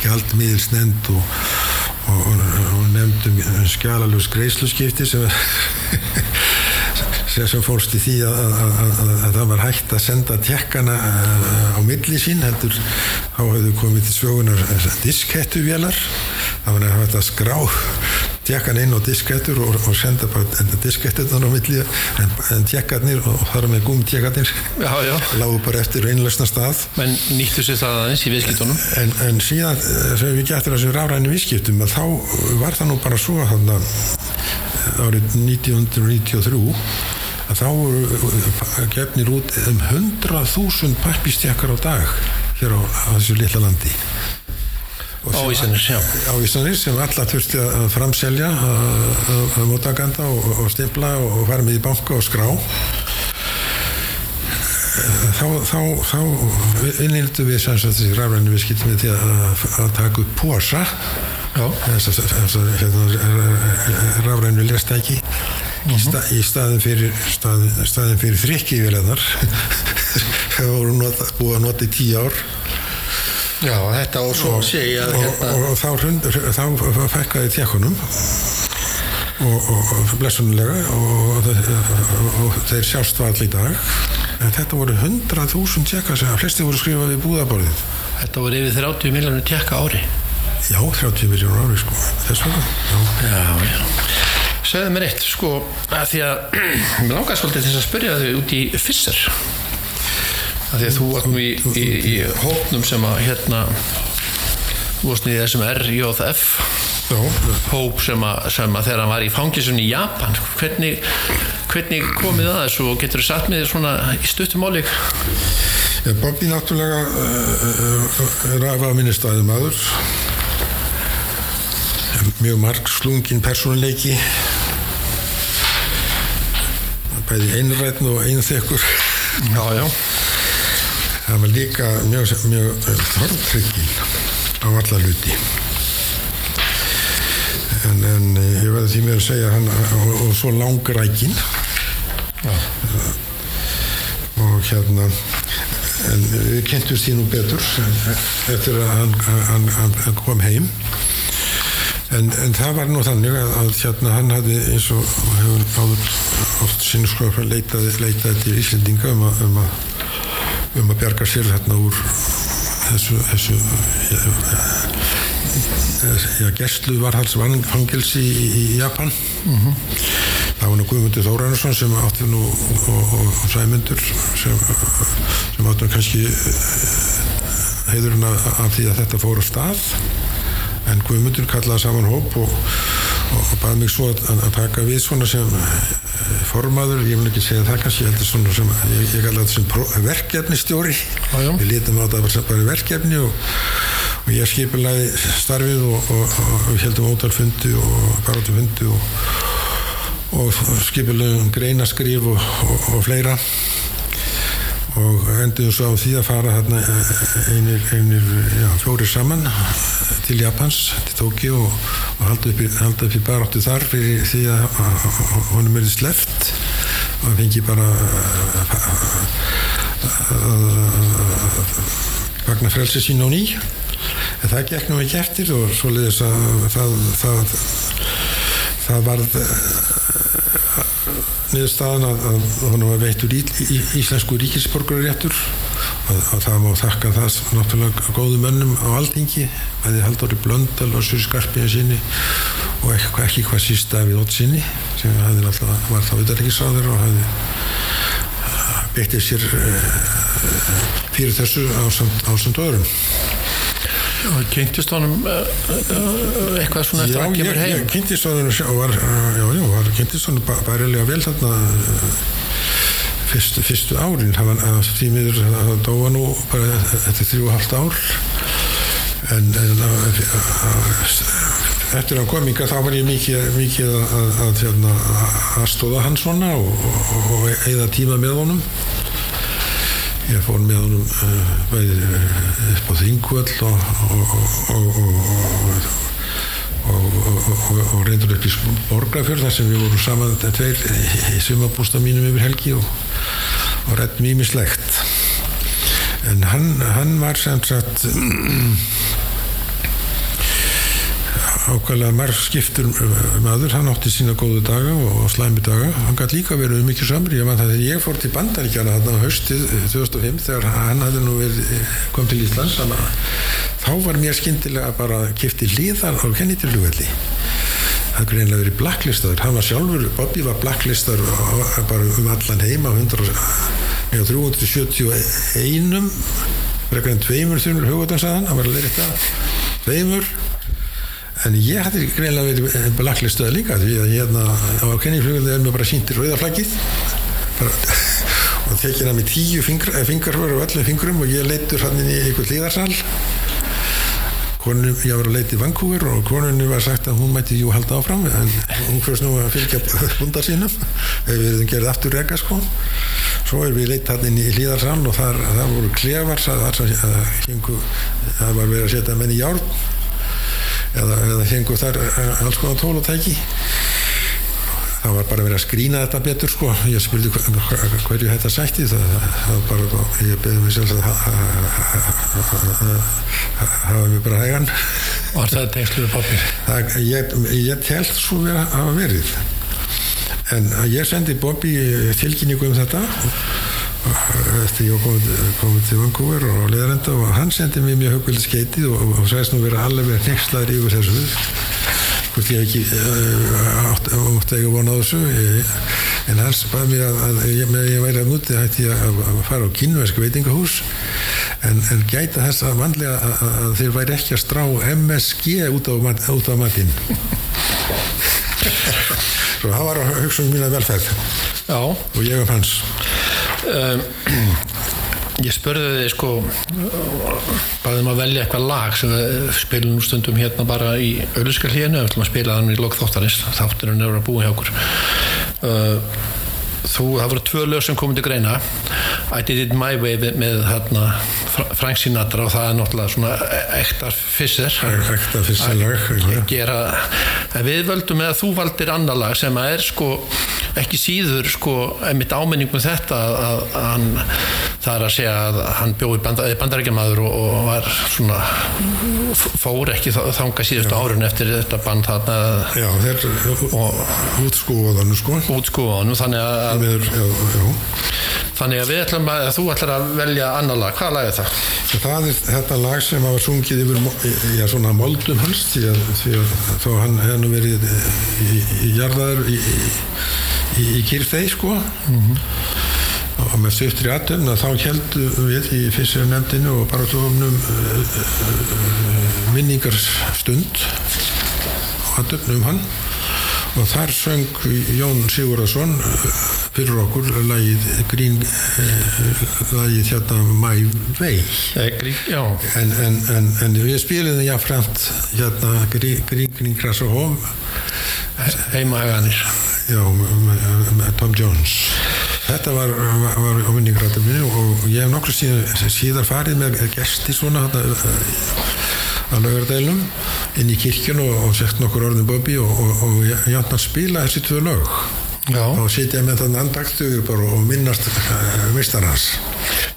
gjaldmiðilsnend og og, og nefndum skjálalus greiðsluskipti sem, sem fórst í því að, að, að, að það var hægt að senda tjekkana á milli sín heldur. Þá hefðu komið til svögunar diskettuvélar það var hægt að skrá tjekkan inn á diskettur og, og senda bara diskettunar á milli en, en tjekkarnir og þar með gúmtjekkarnir lágu bara eftir einlösna stað. Menn nýttu sér það aðeins í viðskiptunum. En, en síðan sem við getum þessum ráðræðinu viðskiptum þá var það nú bara svo að árið 1993 að þá voru gefnir út um 100.000 pappistjakkar á dag hér á, á þessu litla landi á Íslands, já. Á Íslands sem alla þurfti að framselja að mótaganda og, og stipla og fara með í banka og skrá. Þá, þá, þá innildu við þessi rafræðinu við skiltum við til að, að taka upp posa þess að hérna, rafræðinu lestæki. Í, sta, í staðin fyrir staðin fyrir þrykki vilaðar það voru búið að nota í tíu ár Já, þetta og svo segja og, hérna. og, og þá, hrund, þá fækkaði tjekkunum og, og blessunulega og þeir sjást var allir í dag. En þetta voru 100.000 tjekka sem að flesti voru skrifað í búðaborðið Þetta voru yfir 30 miljónur tjekka ári. Já, 30 miljónur ári sko. Þess vegna. Já, já, já. Segðu mér eitt, sko, að því að mér langar svolítið þess að spyrja þau út í fyrser Því að þú varst nú í, í, í hóknum sem að hérna þú varst í þessum RJF hóp sem að, sem að þegar hann var í fangisunni í Japan. Hvernig, hvernig komið það þessu og getur þú satt með þér svona í stuttumáli Bobby náttúrulega er af að minni staðum aður mjög marg slungin persónuleiki. Bæði einrætn og einþekkur. Já, já það var líka mjög, mjög þorftryggin á alla hluti. En, en ég verði því mér að segja hann, og, og svo langrækin ja. og hérna en við kynntumst því nú betur eftir að hann, hann, hann kom heim. En, en það var nú þannig að, að hérna hann hafði eins og hefur áður oft sinnskóða leitaði, leitaði til Íslendinga um að, um að um að bjarga sér þarna úr þessu, þessu já, gæstlu varhalsfangilsi í, í Japan mm -hmm. það var nú Guðmundur Þóranarsson sem átti nú og, og Sæmundur sem, sem átti nú kannski heiðurinn af því að þetta fór á stað en Guðmundur kallaði saman hóp og, og baði mig svo að, að taka við svona sem formaður, ég vil ekki segja það kannski heldur svona sem, ég, ég kalla þetta sem verkefnistjóri við lítum á þetta bara verkefni og, og ég skipilaði starfið og, og, og við heldum ótalfundi og barátufundi og skipilaðum greinaskrif og fleira og endur svo á því að fara hérna einir, einir já, fjóri saman til Japans, til Tókíu og, og halda upp í, í baráttu þar fyrir því að honum er sleft og hann fengi bara vagnar frelsi sín á ný. En það gekk nú ekki eftir og svo leiðis að það það, það varð niðurstaðan að, að honum var veittur í, í, íslensku ríkisborgaréttur að, að það má þakka það náttúrulega góðu mönnum á aldingi að þið haldur í blöndal og sur skarpina sinni og ekki, ekki hvað sísta við ótt sinni sem alltaf, var þá viðarleikisráður og hafði beittið sér fyrir þessu ásand öðrum og kynntist honum uh, uh, eitthvað svona eftir að kemur heim. já, kynntist honum var, já, já, var kynntist honum bærilega vel þarna fyrstu, fyrstu árin. Það var því miður það dóa nú bara eftir þrjú og halvt ár. En, en eftir að kominga þá var ég mikið, mikið að, að, að, hérna, að stóða hann svona og, og, og eða tíma með honum ég fór með honum uh, bæði uh, upp á Þingvöll og, og, og, og reyndur upp í Borgafjörð þar sem við vorum saman tveir í sumabústa mínum yfir helgi og réttum ímislegt en hann, hann var sem sagt ákvæmlega marg skiptur maður, hann átti sína góðu daga og slæmi daga, hann gæti líka verið um mikið samri, ég man það þegar ég fór til bandaríkjana þarna haustið 2005 þegar hann hafði nú verið, kom til Íslands þá var mér skindilega bara kipti líðar á Kennedy-flugvelli það greinlega verið blacklistaður. Hann var sjálfur, Bobby var blacklistaður bara um allan heima 100, já, 371 frekar en tveimur þunur hugvöldansaðan, hann. Var að leira þetta tveimur en ég hætti greinlega verið blacklistuða líka því að hérna á kenningflugulni er mér bara síntir rauðaflækið og tekið hann með tíu fingarfur og öllum fingurum og ég leitur hann inn í einhvern líðarsal konunum, ég var að leita í Vancouver og konunum var sagt að hún mætti jú halda áfram en hún fyrst nú að fylgja hundar sínum ef við hefum gerðið aftur rega sko. Svo er við leitt hann inn í líðarsal og þar, þar voru klefar það, það var verið að setja menn í járn eða, eða hengu þar eh, alls konar tólutæki það var bara verið að skrína þetta betur sko ég spurði hverju þetta sætti það, var bara, ég beði mig sjálf að hafa mig bara hægan Var það tengsluðu pappir? Ég, ég telt svo verið að hafa verið en ég sendi Bobby tilkynningu um þetta eftir ég komið, til Vancouver og leðarenda og hann sendi mér mjög hugvöldi skeitið og, og sæst nú vera alveg nexlaður yfir þessu hvort ég ekki uh, átt að eiga von á þessu. Ég, en hans bæði mér að, að ég, ég væri að núti hætti ég að, að fara á kynversk veitingahús. En, en gæta þess að vanlega að, að þeir væri ekki að strá MSG út á, út á matinn. Svo það var að hugsa um mína velferð. Já. og ég um hans um, ég spurði þið sko bæðum að velja eitthvað lag sem við spilum stundum hérna bara í auðvitað við ætlum að spila þannig í lokþáttarins þátturinn er að búa hjá okkur. Uh, þú, það voru tvö lög sem komið til greina. I Did It My Way með hérna Frank Sinatra og það er náttúrulega svona ektar fysir ektar fysirlag gera, við völdum eða þú valdir annar lag sem að er sko ekki síður sko mitt áminningum þetta að, að hann það er að segja að hann bjóði bandar, bandarækjamaður og, og var svona fór ekki þanga síðustu árun eftir þetta band þarna Já, þeir útskúaðanu sko útskúaðanu þannig að Meður, já, já. þannig að við ætlum að þú ætlar að velja annar lag, hvað lag er það? Það er þetta lag sem hafa sungið yfir já, svona moldum hans því að, því að þó hann hefði verið í, í jarðaður í, í, í kýrþei sko. Mm -hmm og með styrtri að þá heldum við í fyrstu nefndinu og bara tófumnum uh, uh, minningarstund og aðtöfnum um hann og þar söng Jón Sigurðarsson fyrir okkur lagið grín lagið hérna My Way. En, en, en, en við spilum jáfnframt hérna grín grín græs og hóm heimahæganir já, með Tom Jones. Þetta var, á minningratuminu og ég hef nokkur síðan farið með gesti svona að lögardælum inn í kirkjun og, og sett nokkur orðin Bobby og, og, og að spila þessi tvö lög. Já. og sitja með þann andaktuður bara og minnast mistar hans.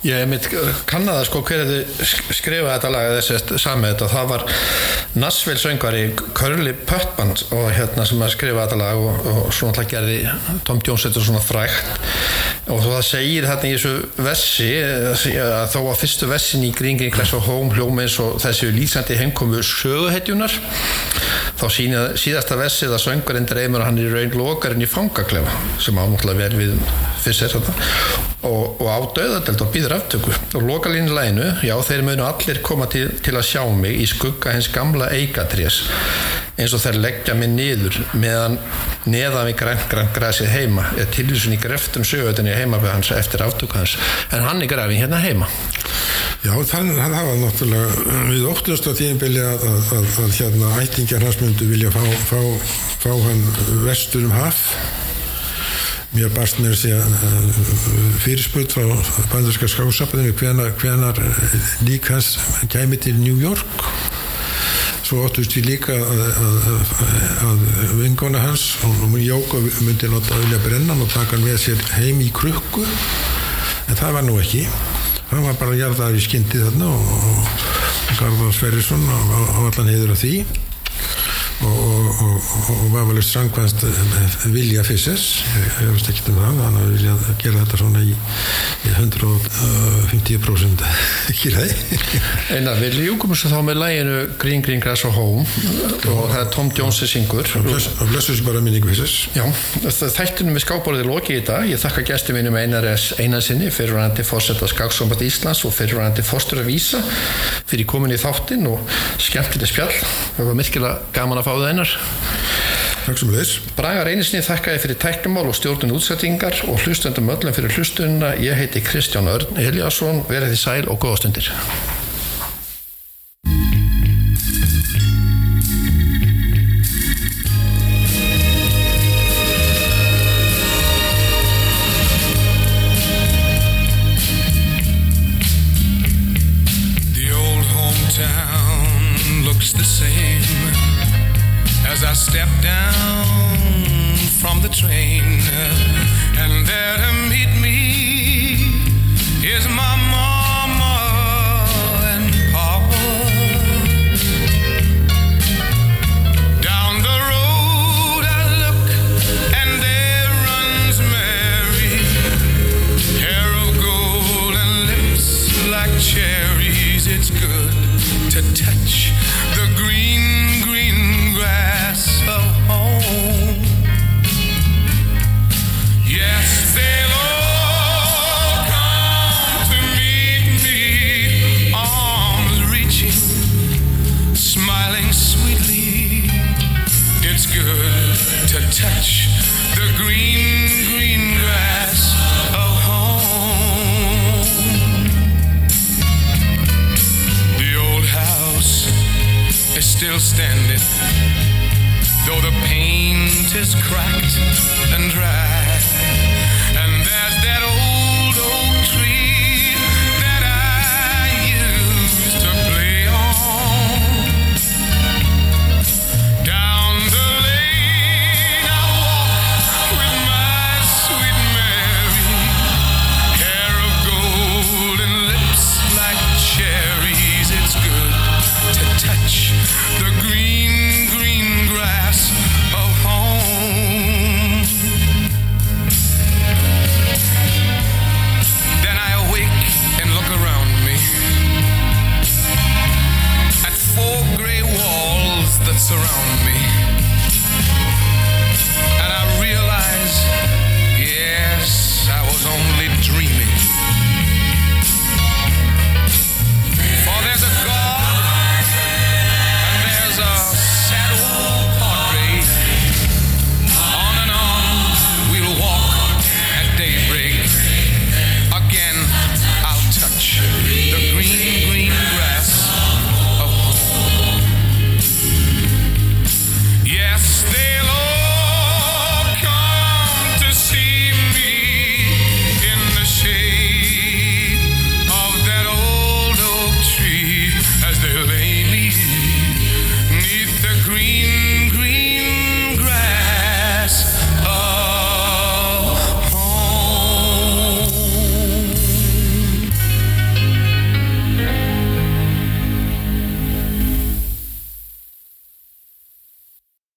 Ég mitt kannaða sko hverju þið skrifa þetta lag þessi samið þetta. Það var Nassvill söngari Curly Puttband og hérna sem að skrifa þetta lag og, og svona alltaf gerði Tom Jones þetta svona frækt og það segir hérna í þessu vessi að þó að fyrstu vessin í Green Class og Home hljómins og þessi lýsandi heimkomu söguhetjunar þá sína síðasta vessið að söngarinn dreymur hann í raun lokarinn í fangaklefa sem ánáttúrulega verið við er þetta og, og á döðadelt og býður aftöku. Og lokalínlæginu, já þeir munu allir koma til, til að sjá mig í skugga hens gamla eigatrés eins og þeir leggja mig niður meðan neðan við grænt grænt græsið heima. Eða tilvísun í greftum sögutinni heima við hans eftir aftöku hans. En hann er grafin hérna heima. Já, þann, það var náttúrulega við óttast á tíðinbili að, að, að, að hérna ættingjar hans myndu vilja fá, fá, fá hann vestur um haf mér barst mér að segja fyrirspurt frá bandarska skásapinu hvenar, hvenar líkans kæmi til New York. Svo óttust við líka að vingona hans og Jóko myndi láta vilja brenna og taka hann með sér heim í krukku. En það var nú ekki. Hann var bara jarðaður í skyndi þarna og, og Garðar Sverrisson á allan heiður af því og, og, og eftir sangvæmst vilja Fissers ég veist ekki um það hann vilja gera þetta svona í, í 150% ekki ræði Einar, við ljúkum þessu þá með læginu Green Green Grass og Home. Og það er Tom Jones sem syngur. Og blessu þessu bara minningu Já, þættunum við skábórið loki í dag. Ég þakka gæstum mínum Einar S. Einarsinni fyrirvæðandi fórsetta Skagsómbat Íslands og fyrirvæðandi fórstur að vísa fyrir komin í þáttin og skemmtileg spjall. Það var myrkilega gaman að fá það einar Braga Reynisni þakkaði fyrir tæknumál og stjórnun útsettingar og hlustundum öllum fyrir hlustununa ég heiti Kristján Örn Eliasson verið því sæl og góða still standing, though the paint is cracked and dry.